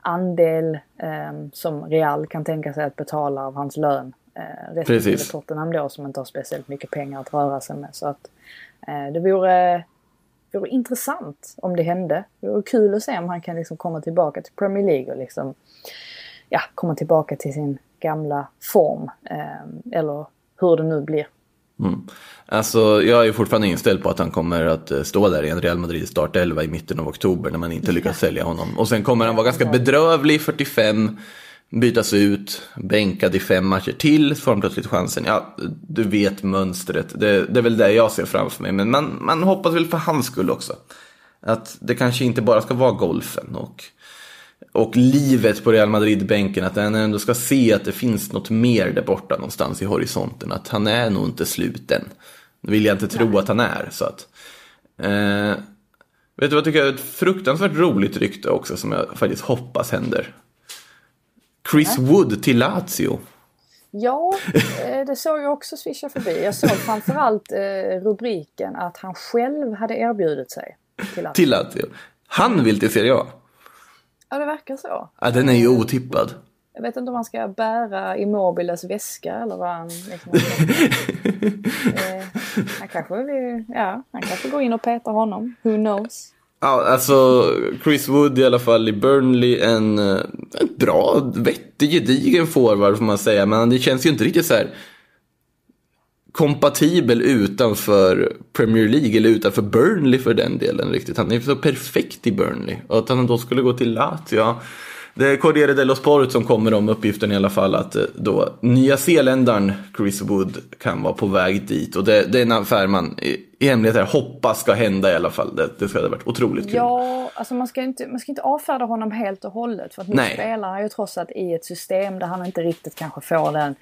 andel ehm, som Real kan tänka sig att betala av hans lön. Uh, respektive Precis. Tottenham då som inte har speciellt mycket pengar att röra sig med. Så att eh, det vore, vore intressant om det hände. Det vore kul att se om han kan liksom komma tillbaka till Premier League och liksom ja, komma tillbaka till sin gamla form. ehm, eller hur det nu blir. Alltså, jag är fortfarande inställd på att han kommer att eh, stå där i en Real Madrid startelva i mitten av oktober när man inte lyckas sälja honom. Och sen kommer han vara ganska bedrövlig, 45, bytas ut, bänkad i fem matcher till, får han plötsligt chansen. Ja, du vet mönstret, det, det är väl det jag ser framför mig. Men man, man hoppas väl för hans skull också. Att det kanske inte bara ska vara golfen och, och livet på Real Madrid-bänken. Att han ändå ska se att det finns något mer där borta någonstans i horisonten. Att han är nog inte slut än. Det vill jag inte tro att han är. Så att, eh, vet du vad jag tycker är ett fruktansvärt roligt rykte också som jag faktiskt hoppas händer? Chris Wood till Lazio. Ja, eh, det såg jag också swisha förbi. Jag såg framförallt eh, rubriken att han själv hade erbjudit sig till att... Till Lazio. Han vill till Serie A. Ja, det verkar så. Ja, den är ju otippad. Jag vet inte om han ska bära Immobiles väska eller vad han... Liksom, eh, han kanske vill, ja, han kanske går in och petar honom. Who knows? Ja, alltså Chris Wood i alla fall i Burnley, en, eh, en bra, vettig, gedigen forward får man säga. Men det känns ju inte riktigt så här kompatibel utanför Premier League eller utanför Burnley för den delen riktigt. Han är så perfekt i Burnley. Och att han då skulle gå till Lazio, ja. Det är Corriere dello Sport som kommer om uppgiften i alla fall att eh, då nya zeeländaren Chris Wood kan vara på väg dit. Och det, det är en affär man i, i hemlighet här hoppas ska hända i alla fall. Det, det ska ha varit otroligt kul. Ja, alltså man ska, inte, man ska inte avfärda honom helt och hållet. För att nu spelar han ju trots allt i ett system där han inte riktigt kanske får den,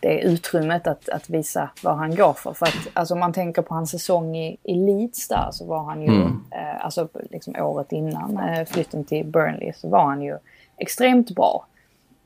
det utrymmet att, att visa vad han går för. För att alltså, om man tänker på hans säsong i, i Leeds där så var han ju, eh, alltså liksom året innan eh, flytten till Burnley så var han ju extremt bra.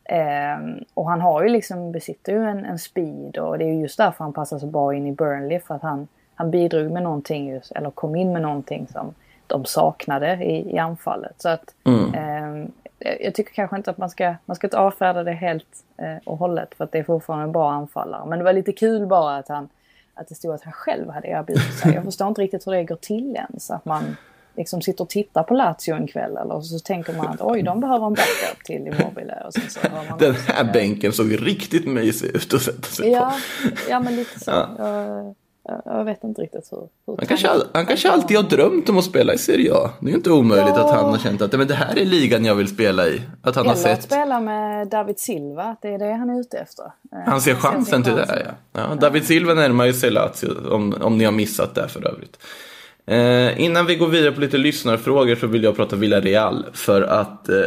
Ehm, och han har ju liksom, besitter ju en, en speed och det är ju just därför han passar så bra in i Burnley. För att han, han bidrog med någonting, just, eller kom in med någonting som de saknade i, i anfallet. Så att ehm, jag tycker kanske inte att man ska, man ska inte avfärda det helt eh, och hållet för att det är fortfarande en bra anfallare. Men det var lite kul bara att han att det stod att han själv hade erbjudit sig. Jag förstår inte riktigt hur det går till ens. Att man liksom sitter och tittar på Lazio en kväll eller så tänker man att oj, de behöver en backup till Immobile. Och sen så man Den också, här eh, bänken såg riktigt mysig ut att sätta sig Ja, på. ja men lite så. Ja. Jag, jag, vet inte riktigt hur. hur Han kanske, han kanske alltid har drömt om att spela i Serie A. Det är ju inte omöjligt Ja. att han har känt att men det här är ligan jag vill spela i. Att han har Eller att sett, spela med David Silva, att det är det han är ute efter. Han ser chansen till det. Ja. Ja, David Silva närmar ju sig Lazio, om, om ni har missat det för övrigt. Eh, innan vi går vidare på lite lyssnarfrågor så vill jag prata Villarreal. För att eh,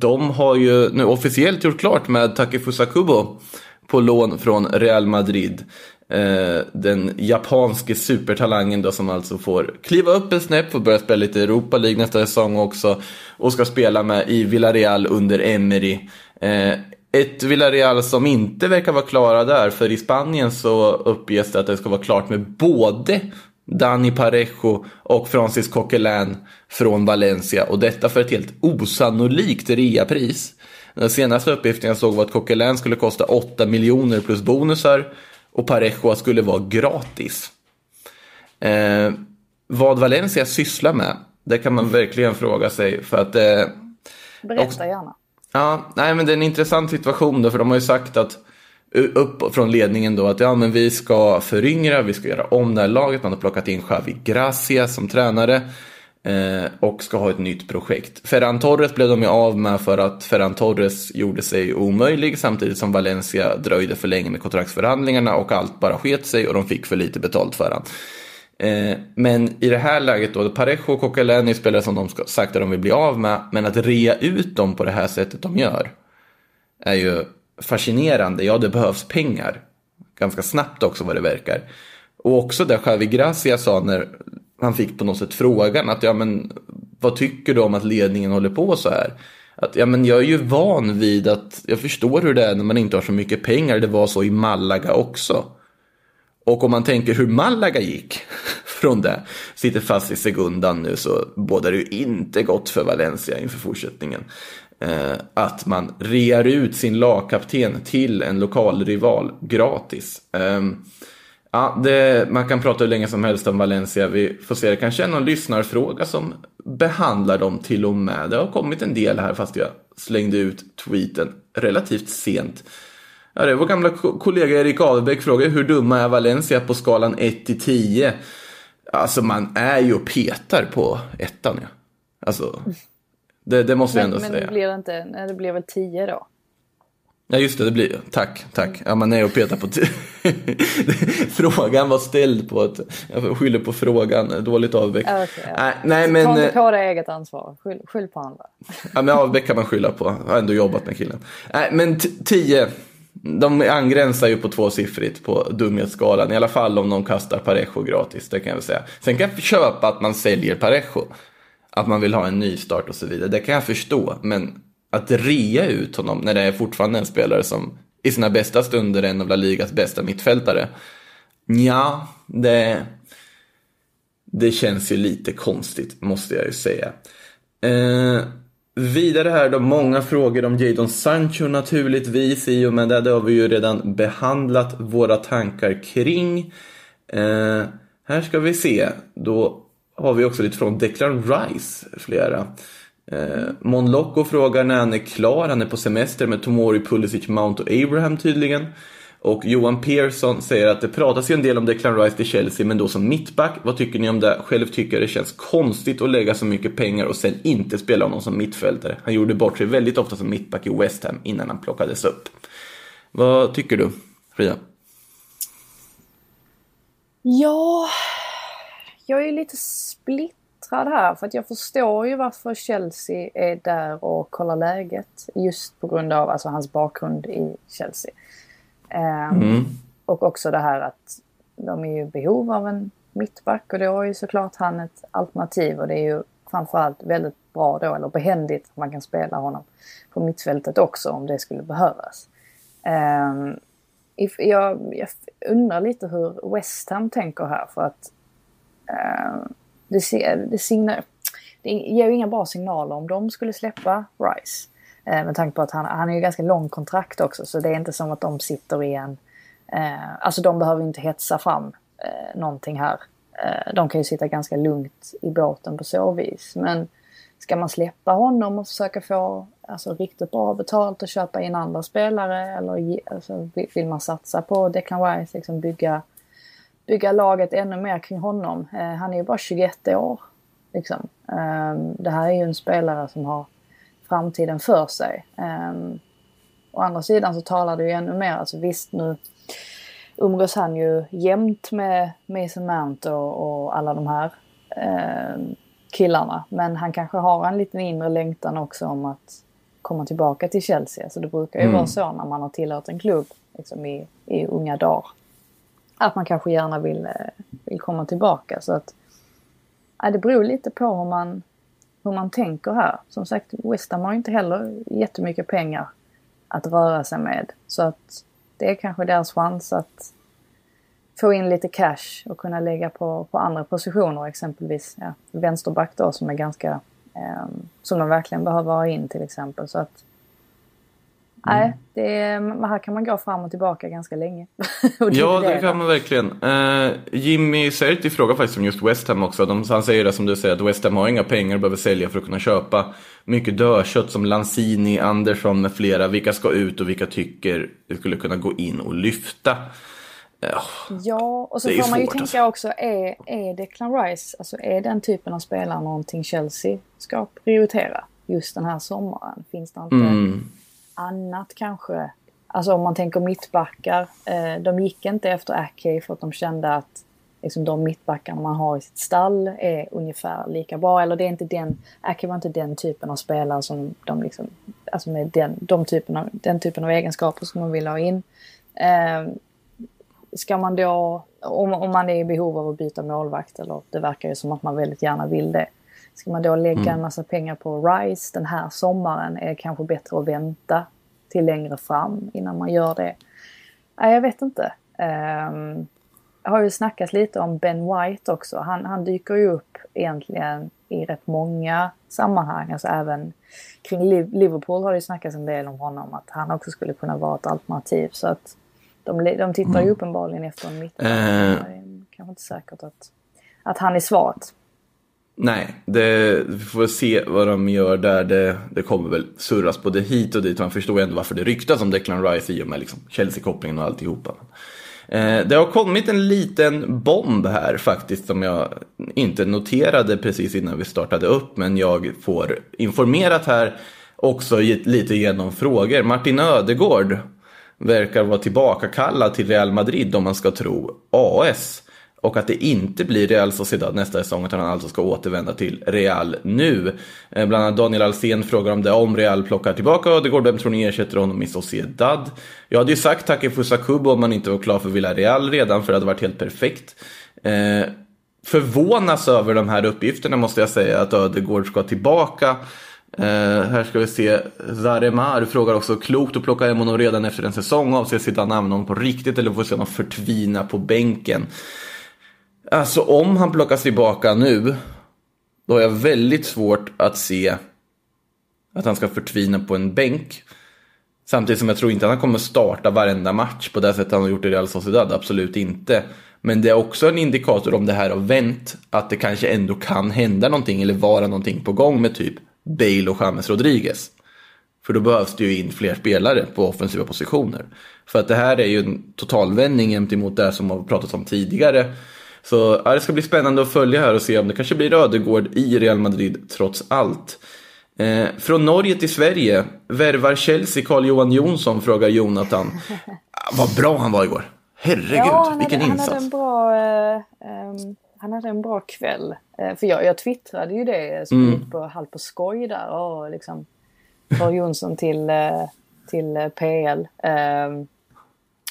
de har ju nu officiellt gjort klart med Takefusa Kubo på lån från Real Madrid. Eh, den japanske supertalangen då som alltså får kliva upp en snäpp och börja spela lite Europa League nästa säsong också. Och ska spela med i Villarreal under Emery. Eh, ett Villarreal som inte verkar vara klara där, för i Spanien så uppges det att det ska vara klart med både Dani Parejo och Francis Coquelin från Valencia. Och detta för ett helt osannolikt reapris. Den senaste uppgiften jag såg var att Coquelin skulle kosta 8 miljoner plus bonusar och Parejo skulle vara gratis. Eh, vad Valencia sysslar med, det kan man verkligen fråga sig. För att eh, Berätta gärna. Ja, nej men det är en intressant situation då, för de har ju sagt att upp från ledningen då att ja men vi ska föryngra, vi ska göra om det här laget. Man har plockat in Xavi Gracia som tränare. Eh, och ska ha ett nytt projekt. Ferran Torres blev de ju av med för att Ferran Torres gjorde sig omöjlig samtidigt som Valencia dröjde för länge med kontraktsförhandlingarna och allt bara sket sig och de fick för lite betalt för han. Eh, men i det här läget då, Parejo och Coquelin är spelare som de ska, sagt att de vill bli av med, men att rea ut dem på det här sättet de gör är ju fascinerande. Ja, det behövs pengar. Ganska snabbt också vad det verkar. Och också det Javi Gracia sa när han fick på något sätt frågan att ja men vad tycker du om att ledningen håller på så här? Att ja men jag är ju van vid att jag förstår hur det är när man inte har så mycket pengar. Det var så i Malaga också. Och om man tänker hur Malaga gick från det, sitter fast i segundan nu så bådar det ju inte gott för Valencia inför fortsättningen. Eh, att man rear ut sin lagkapten till en lokal rival gratis. Eh, ja, det, man kan prata hur länge som helst om Valencia. Vi får se, det kanske är någon lyssnarfråga som behandlar dem till och med. Det har kommit en del här fast jag slängde ut tweeten relativt sent. Ja, det är vår gamla kollega Erik Adelbäck frågar hur dumma är Valencia på skalan 1 till 10? Alltså man är ju och petar på ettan ja. Alltså, det, det måste jag ändå men, säga. Men det blir inte, nej, det blir väl 10 då? Ja just det, det blir Tack, tack. Ja, man är och petar på... frågan var ställd på ett... Jag skyller på frågan. Dåligt. Ja, okej, ja. Nej, nej men... Ta inte på dig eget ansvar. Skyll, skyll på andra. Ja men Ahlbeck kan man skylla på. Jag har ändå jobbat med killen. Nej men 10. De angränsar ju på tvåsiffrigt på dumhetsskalan. I alla fall om de kastar Parejo gratis. Det kan jag väl säga. Sen kan jag köpa att man säljer Parejo. Att man vill ha en ny start och så vidare. Det kan jag förstå. Men att rea ut honom när det är fortfarande en spelare som i sina bästa stunder är en av La Ligas bästa mittfältare. Ja, det, det känns ju lite konstigt måste jag ju säga. Eh, vidare här då, många frågor om Jadon Sancho naturligtvis i och med det, det har vi ju redan behandlat våra tankar kring. Eh, här ska vi se, då har vi också lite från Declan Rice, flera. Eh, Mon Loco frågar när han är klar. Han är på semester med Tomori, Pulisic, Mount och Abraham tydligen. Och Johan Persson säger att det pratas ju en del om Declan Rice till Chelsea, men då som mittback. Vad tycker ni om det? Själv tycker jag det känns konstigt att lägga så mycket pengar och sen inte spela honom som mittfältare. Han gjorde bort sig väldigt ofta som mittback i West Ham innan han plockades upp. Vad tycker du, Frida? Ja, jag är lite splittrad här för att jag förstår ju varför Chelsea är där och kollar läget. Just på grund av alltså, hans bakgrund i Chelsea. Ehm, Mm. Och också det här att de är ju i behov av en mittback och då är ju såklart han ett alternativ och det är ju framförallt väldigt bra då, eller behändigt, att man kan spela honom på mittfältet också om det skulle behövas. Ehm, if, jag, jag undrar lite hur West Ham tänker här för att Eh, det, ser, det, signar, det ger ju inga bra signaler om de skulle släppa Rice. Eh, med tanke på att han, han är ju ganska lång kontrakt också så det är inte som att de sitter i en... Eh, alltså de behöver inte hetsa fram eh, någonting här. Eh, de kan ju sitta ganska lugnt i båten på så vis. Men ska man släppa honom och försöka få alltså, riktigt bra betalt och köpa in andra spelare eller ge, alltså, vill- vill man satsa på Declan Rice, liksom bygga, bygga laget ännu mer kring honom. Eh, han är ju bara 21 år. Liksom. Eh, det här är ju en spelare som har framtiden för sig. Um, å andra sidan så talar det ju ännu mer, alltså visst nu umgås han ju jämt med Mason Mount och, och alla de här ehm, killarna. Men han kanske har en liten inre längtan också om att komma tillbaka till Chelsea. Alltså det brukar ju Mm. vara så när man har tillhört en klubb liksom i, i unga dagar. Att man kanske gärna vill, eh, vill komma tillbaka. Så att, ja, det beror lite på hur man, hur man tänker här. Som sagt, West Ham har inte heller jättemycket pengar att röra sig med. Så att det är kanske deras chans att få in lite cash och kunna lägga på, på andra positioner. Exempelvis ja, vänsterback då som är ganska... eh, som de verkligen behöver ha in till exempel. Så att... Nej, det är, här kan man gå fram och tillbaka ganska länge. och Ja, det dividera. kan man verkligen. Eh, Jimmy Serti frågar faktiskt om just West Ham också. De, han säger det som du säger, att West Ham har inga pengar och behöver sälja för att kunna köpa mycket dödkött som Lanzini, Andersson med flera. Vilka ska ut och vilka tycker det skulle kunna gå in och lyfta? Ja, Ja, och så Det får man ju tänka alltså. också, är, är Declan Rice, alltså är den typen av spelare någonting Chelsea ska prioritera just den här sommaren? Finns det inte mm annat kanske? Alltså om man tänker mittbackar, eh, de gick inte efter Ake för att de kände att liksom, de mittbackarna man har i sitt stall är ungefär lika bra. Eller det är inte den, Ake var inte den typen av spelare som de liksom, alltså med den, de typen av, den typen av egenskaper som de vill ha in. Eh, ska man då, om, om man är i behov av att byta målvakt, eller det verkar ju som att man väldigt gärna vill det. Ska man då lägga en massa pengar på Rice den här sommaren är det kanske bättre att vänta till längre fram innan man gör det. Nej, jag vet inte. Um, jag har ju snackat lite om Ben White också. Han, han dyker ju upp egentligen i rätt många sammanhang. Alltså även kring Liv- Liverpool har det ju snackats en del om honom. Att han också skulle kunna vara ett alternativ. Så att de, de tittar ju uppenbarligen efter en mittback. Eh. Det är kanske inte säkert att, att han är svaret. Nej, det, vi får väl se vad de gör där. Det, det kommer väl surras både hit och dit. Man förstår ju ändå varför det ryktas om Declan Rice i och med liksom Chelsea-kopplingen och alltihopa. Eh, det har kommit en liten bomb här faktiskt som jag inte noterade precis innan vi startade upp. Men jag får informerat här också lite genom frågor. Martin Ödegård verkar vara tillbakakallad till Real Madrid om man ska tro AS. Och att det inte blir Real Sociedad nästa säsong utan han alltså ska återvända till Real nu. Eh, bland annat Daniel Alsen frågar om det om Real plockar tillbaka Ödegård. Vem tror ni ersätter honom i Sociedad? Jag hade ju sagt Take Kubo om man inte var klar för Villarreal redan för det hade varit helt perfekt. Eh, förvånas över de här uppgifterna måste jag säga att Ödegård ska tillbaka. Eh, här ska vi se, Zaremar frågar också klokt att plocka hem honom redan efter en säsong. Avser Zidane använda honom på riktigt eller får se honom förtvina på bänken? Alltså om han plockas tillbaka nu, då har jag väldigt svårt att se att han ska förtvina på en bänk. Samtidigt som jag tror inte att han kommer starta varenda match på det sättet han har gjort i Real Sociedad, absolut inte. Men det är också en indikator om det här har vänt, att det kanske ändå kan hända någonting eller vara någonting på gång med typ Bale och James Rodriguez. För då behövs det ju in fler spelare på offensiva positioner. För att det här är ju en totalvändning gentemot det som har pratats om tidigare. Så ja, det ska bli spännande att följa här och se om det kanske blir Ödegård i Real Madrid trots allt. Eh, från Norge till Sverige, värvar Chelsea Carl-Johan Jonsson, frågar Jonathan. Ah, vad bra han var igår. Herregud, han vilken hade, insats. Han hade en bra, eh, ehm, han hade en bra kväll. Eh, för jag, jag twittrade ju det som Mm. på, halvt på skoj där. Och liksom, Carl Jonsson till, eh, till eh, PL. Ehm,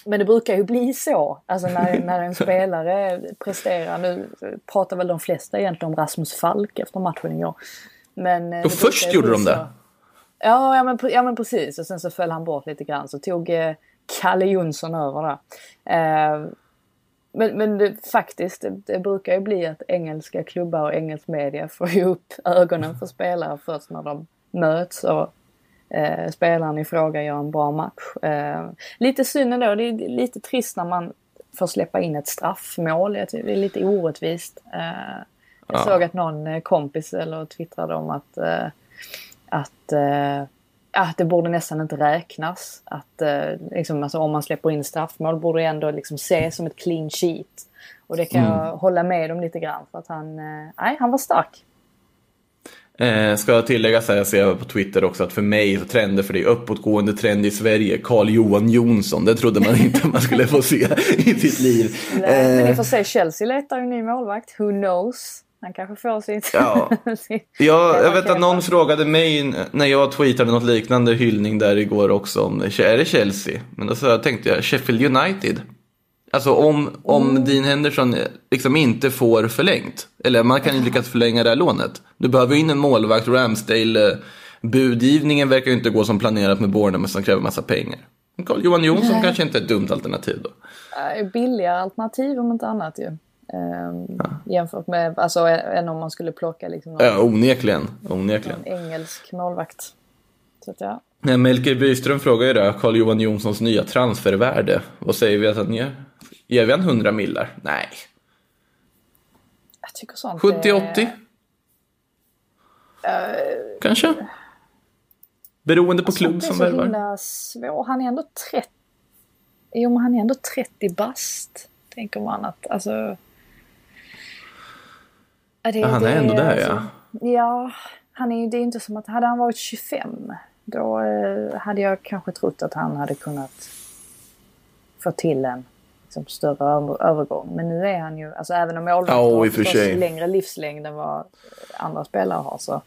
men det brukar ju bli så. Alltså när, när en spelare presterar. Nu pratar väl de flesta egentligen om Rasmus Falk efter matchen igår. Men, eh, det först gjorde de så. det. Ja, ja, men, ja men precis. Och sen så föll han bort lite grann. Så tog eh, Kalle Jonsson över där. Eh, men men det, faktiskt, det, det brukar ju bli att engelska klubbar och engelsk media får ju upp ögonen för spelare först när de möts och eh, spelaren i fråga gör en bra match. Eh, lite synd ändå, det är lite trist när man får släppa in ett straffmål. Det är lite orättvist. Eh, jag Ja. såg att någon eh, kompis eller twittrade om att, eh, att eh, att det borde nästan inte räknas. Att eh, liksom, alltså, om man släpper in straffmål borde det ändå liksom ses som ett clean sheet. Och det kan jag hålla med om lite grann för att han, eh, nej, han var stark. Eh, ska jag tillägga så här, jag ser på Twitter också att för mig så trender för det är uppåtgående trend i Sverige. Carl-Johan Jonsson, det trodde man inte man skulle få se i sitt liv. Nej, Men Eh, ni får se, Chelsea letar ju ny målvakt. Who knows? Han kanske får sitt... Ja. sitt- Ja, jag vet att någon frågade mig när jag tweetade något liknande hyllning där igår också om är det Chelsea? Men då så tänkte jag Sheffield United. Alltså om, om Mm. Dean Henderson liksom inte får förlängt. Eller man kan ju lyckas förlänga det här lånet. Du behöver in en målvakt, Ramsdale. eh, Budgivningen verkar ju inte gå som planerat med Bournemouth som kräver massa pengar. Carl-Johan Jonsson kanske inte är ett dumt alternativ då. Eh, billigare alternativ om inte annat ju. Ehm, Jämfört med, alltså än om man skulle plocka liksom någon, Ja, onekligen. onekligen. någon engelsk målvakt. Så att ja. Nej, Melker Byström frågar ju det, Carl-Johan Jonssons nya transfervärde. Vad säger vi att han ger? Ger vi han 100 millar? Nej. Jag tycker sånt 70-80? är- Kanske? Beroende på klubb Sånt är som så värvar. himla svår. Han är ändå 30. Jo, men han är ändå 30 bast. Tänker man att, alltså... Ja, det- Ja, han är det ändå där, alltså- Ja, han är ju, det är inte som att, hade han varit 25 då eh, hade jag kanske trott att han hade kunnat få till en liksom, större över, övergång. Men nu är han ju, alltså även om målvakter Ja, har längre livslängd än vad andra spelare har så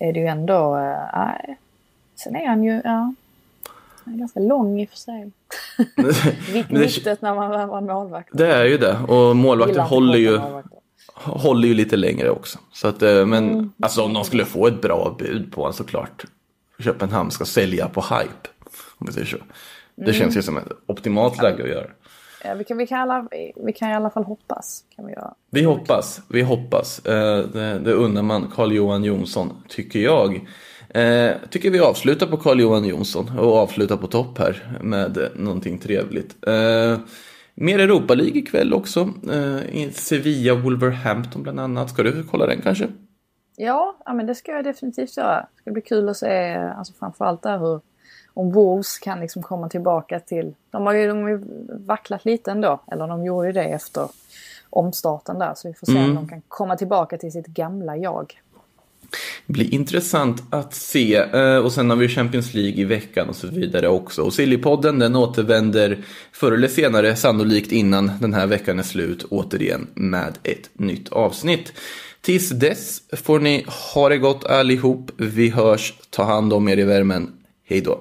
är det ju ändå, eh, nej. Sen är han ju, ja, han är ganska lång i och för sig. Mittet när man var målvakt. Det är ju det. Och målvakter håller ju, håller ju lite längre också. Så att, eh, men Mm. alltså om de skulle få ett bra bud på honom såklart. Köpenhamn ska sälja på hype. Om vi säger så. Det Mm. känns ju som ett optimalt läge att göra. Ja, vi, kan, vi, kan alla, vi kan i alla fall hoppas. Kan vi göra. Vi hoppas, vi hoppas. Eh, Det, det unnar man Carl-Johan Jonsson, tycker jag. Eh, tycker vi avslutar på Carl-Johan Jonsson och avslutar på topp här med eh, någonting trevligt. Eh, mer Europa League ikväll också. Eh, Sevilla, Wolverhampton bland annat. Ska du kolla den kanske? Ja, ja, men det ska jag definitivt göra. Det ska bli kul att se, alltså framförallt där hur, om Wolves kan liksom komma tillbaka till... De har ju, de har ju vacklat lite ändå, eller de gjorde ju det efter omstarten där. Så vi får se Mm. om de kan komma tillbaka till sitt gamla jag. Det blir intressant att se. Eh, Och sen har vi Champions League i veckan och så vidare också. Och Sillypodden den återvänder förr eller senare, sannolikt innan den här veckan är slut, återigen med ett nytt avsnitt. Tills dess får ni ha det gott allihop. Vi hörs. Ta hand om er i värmen. Hej då.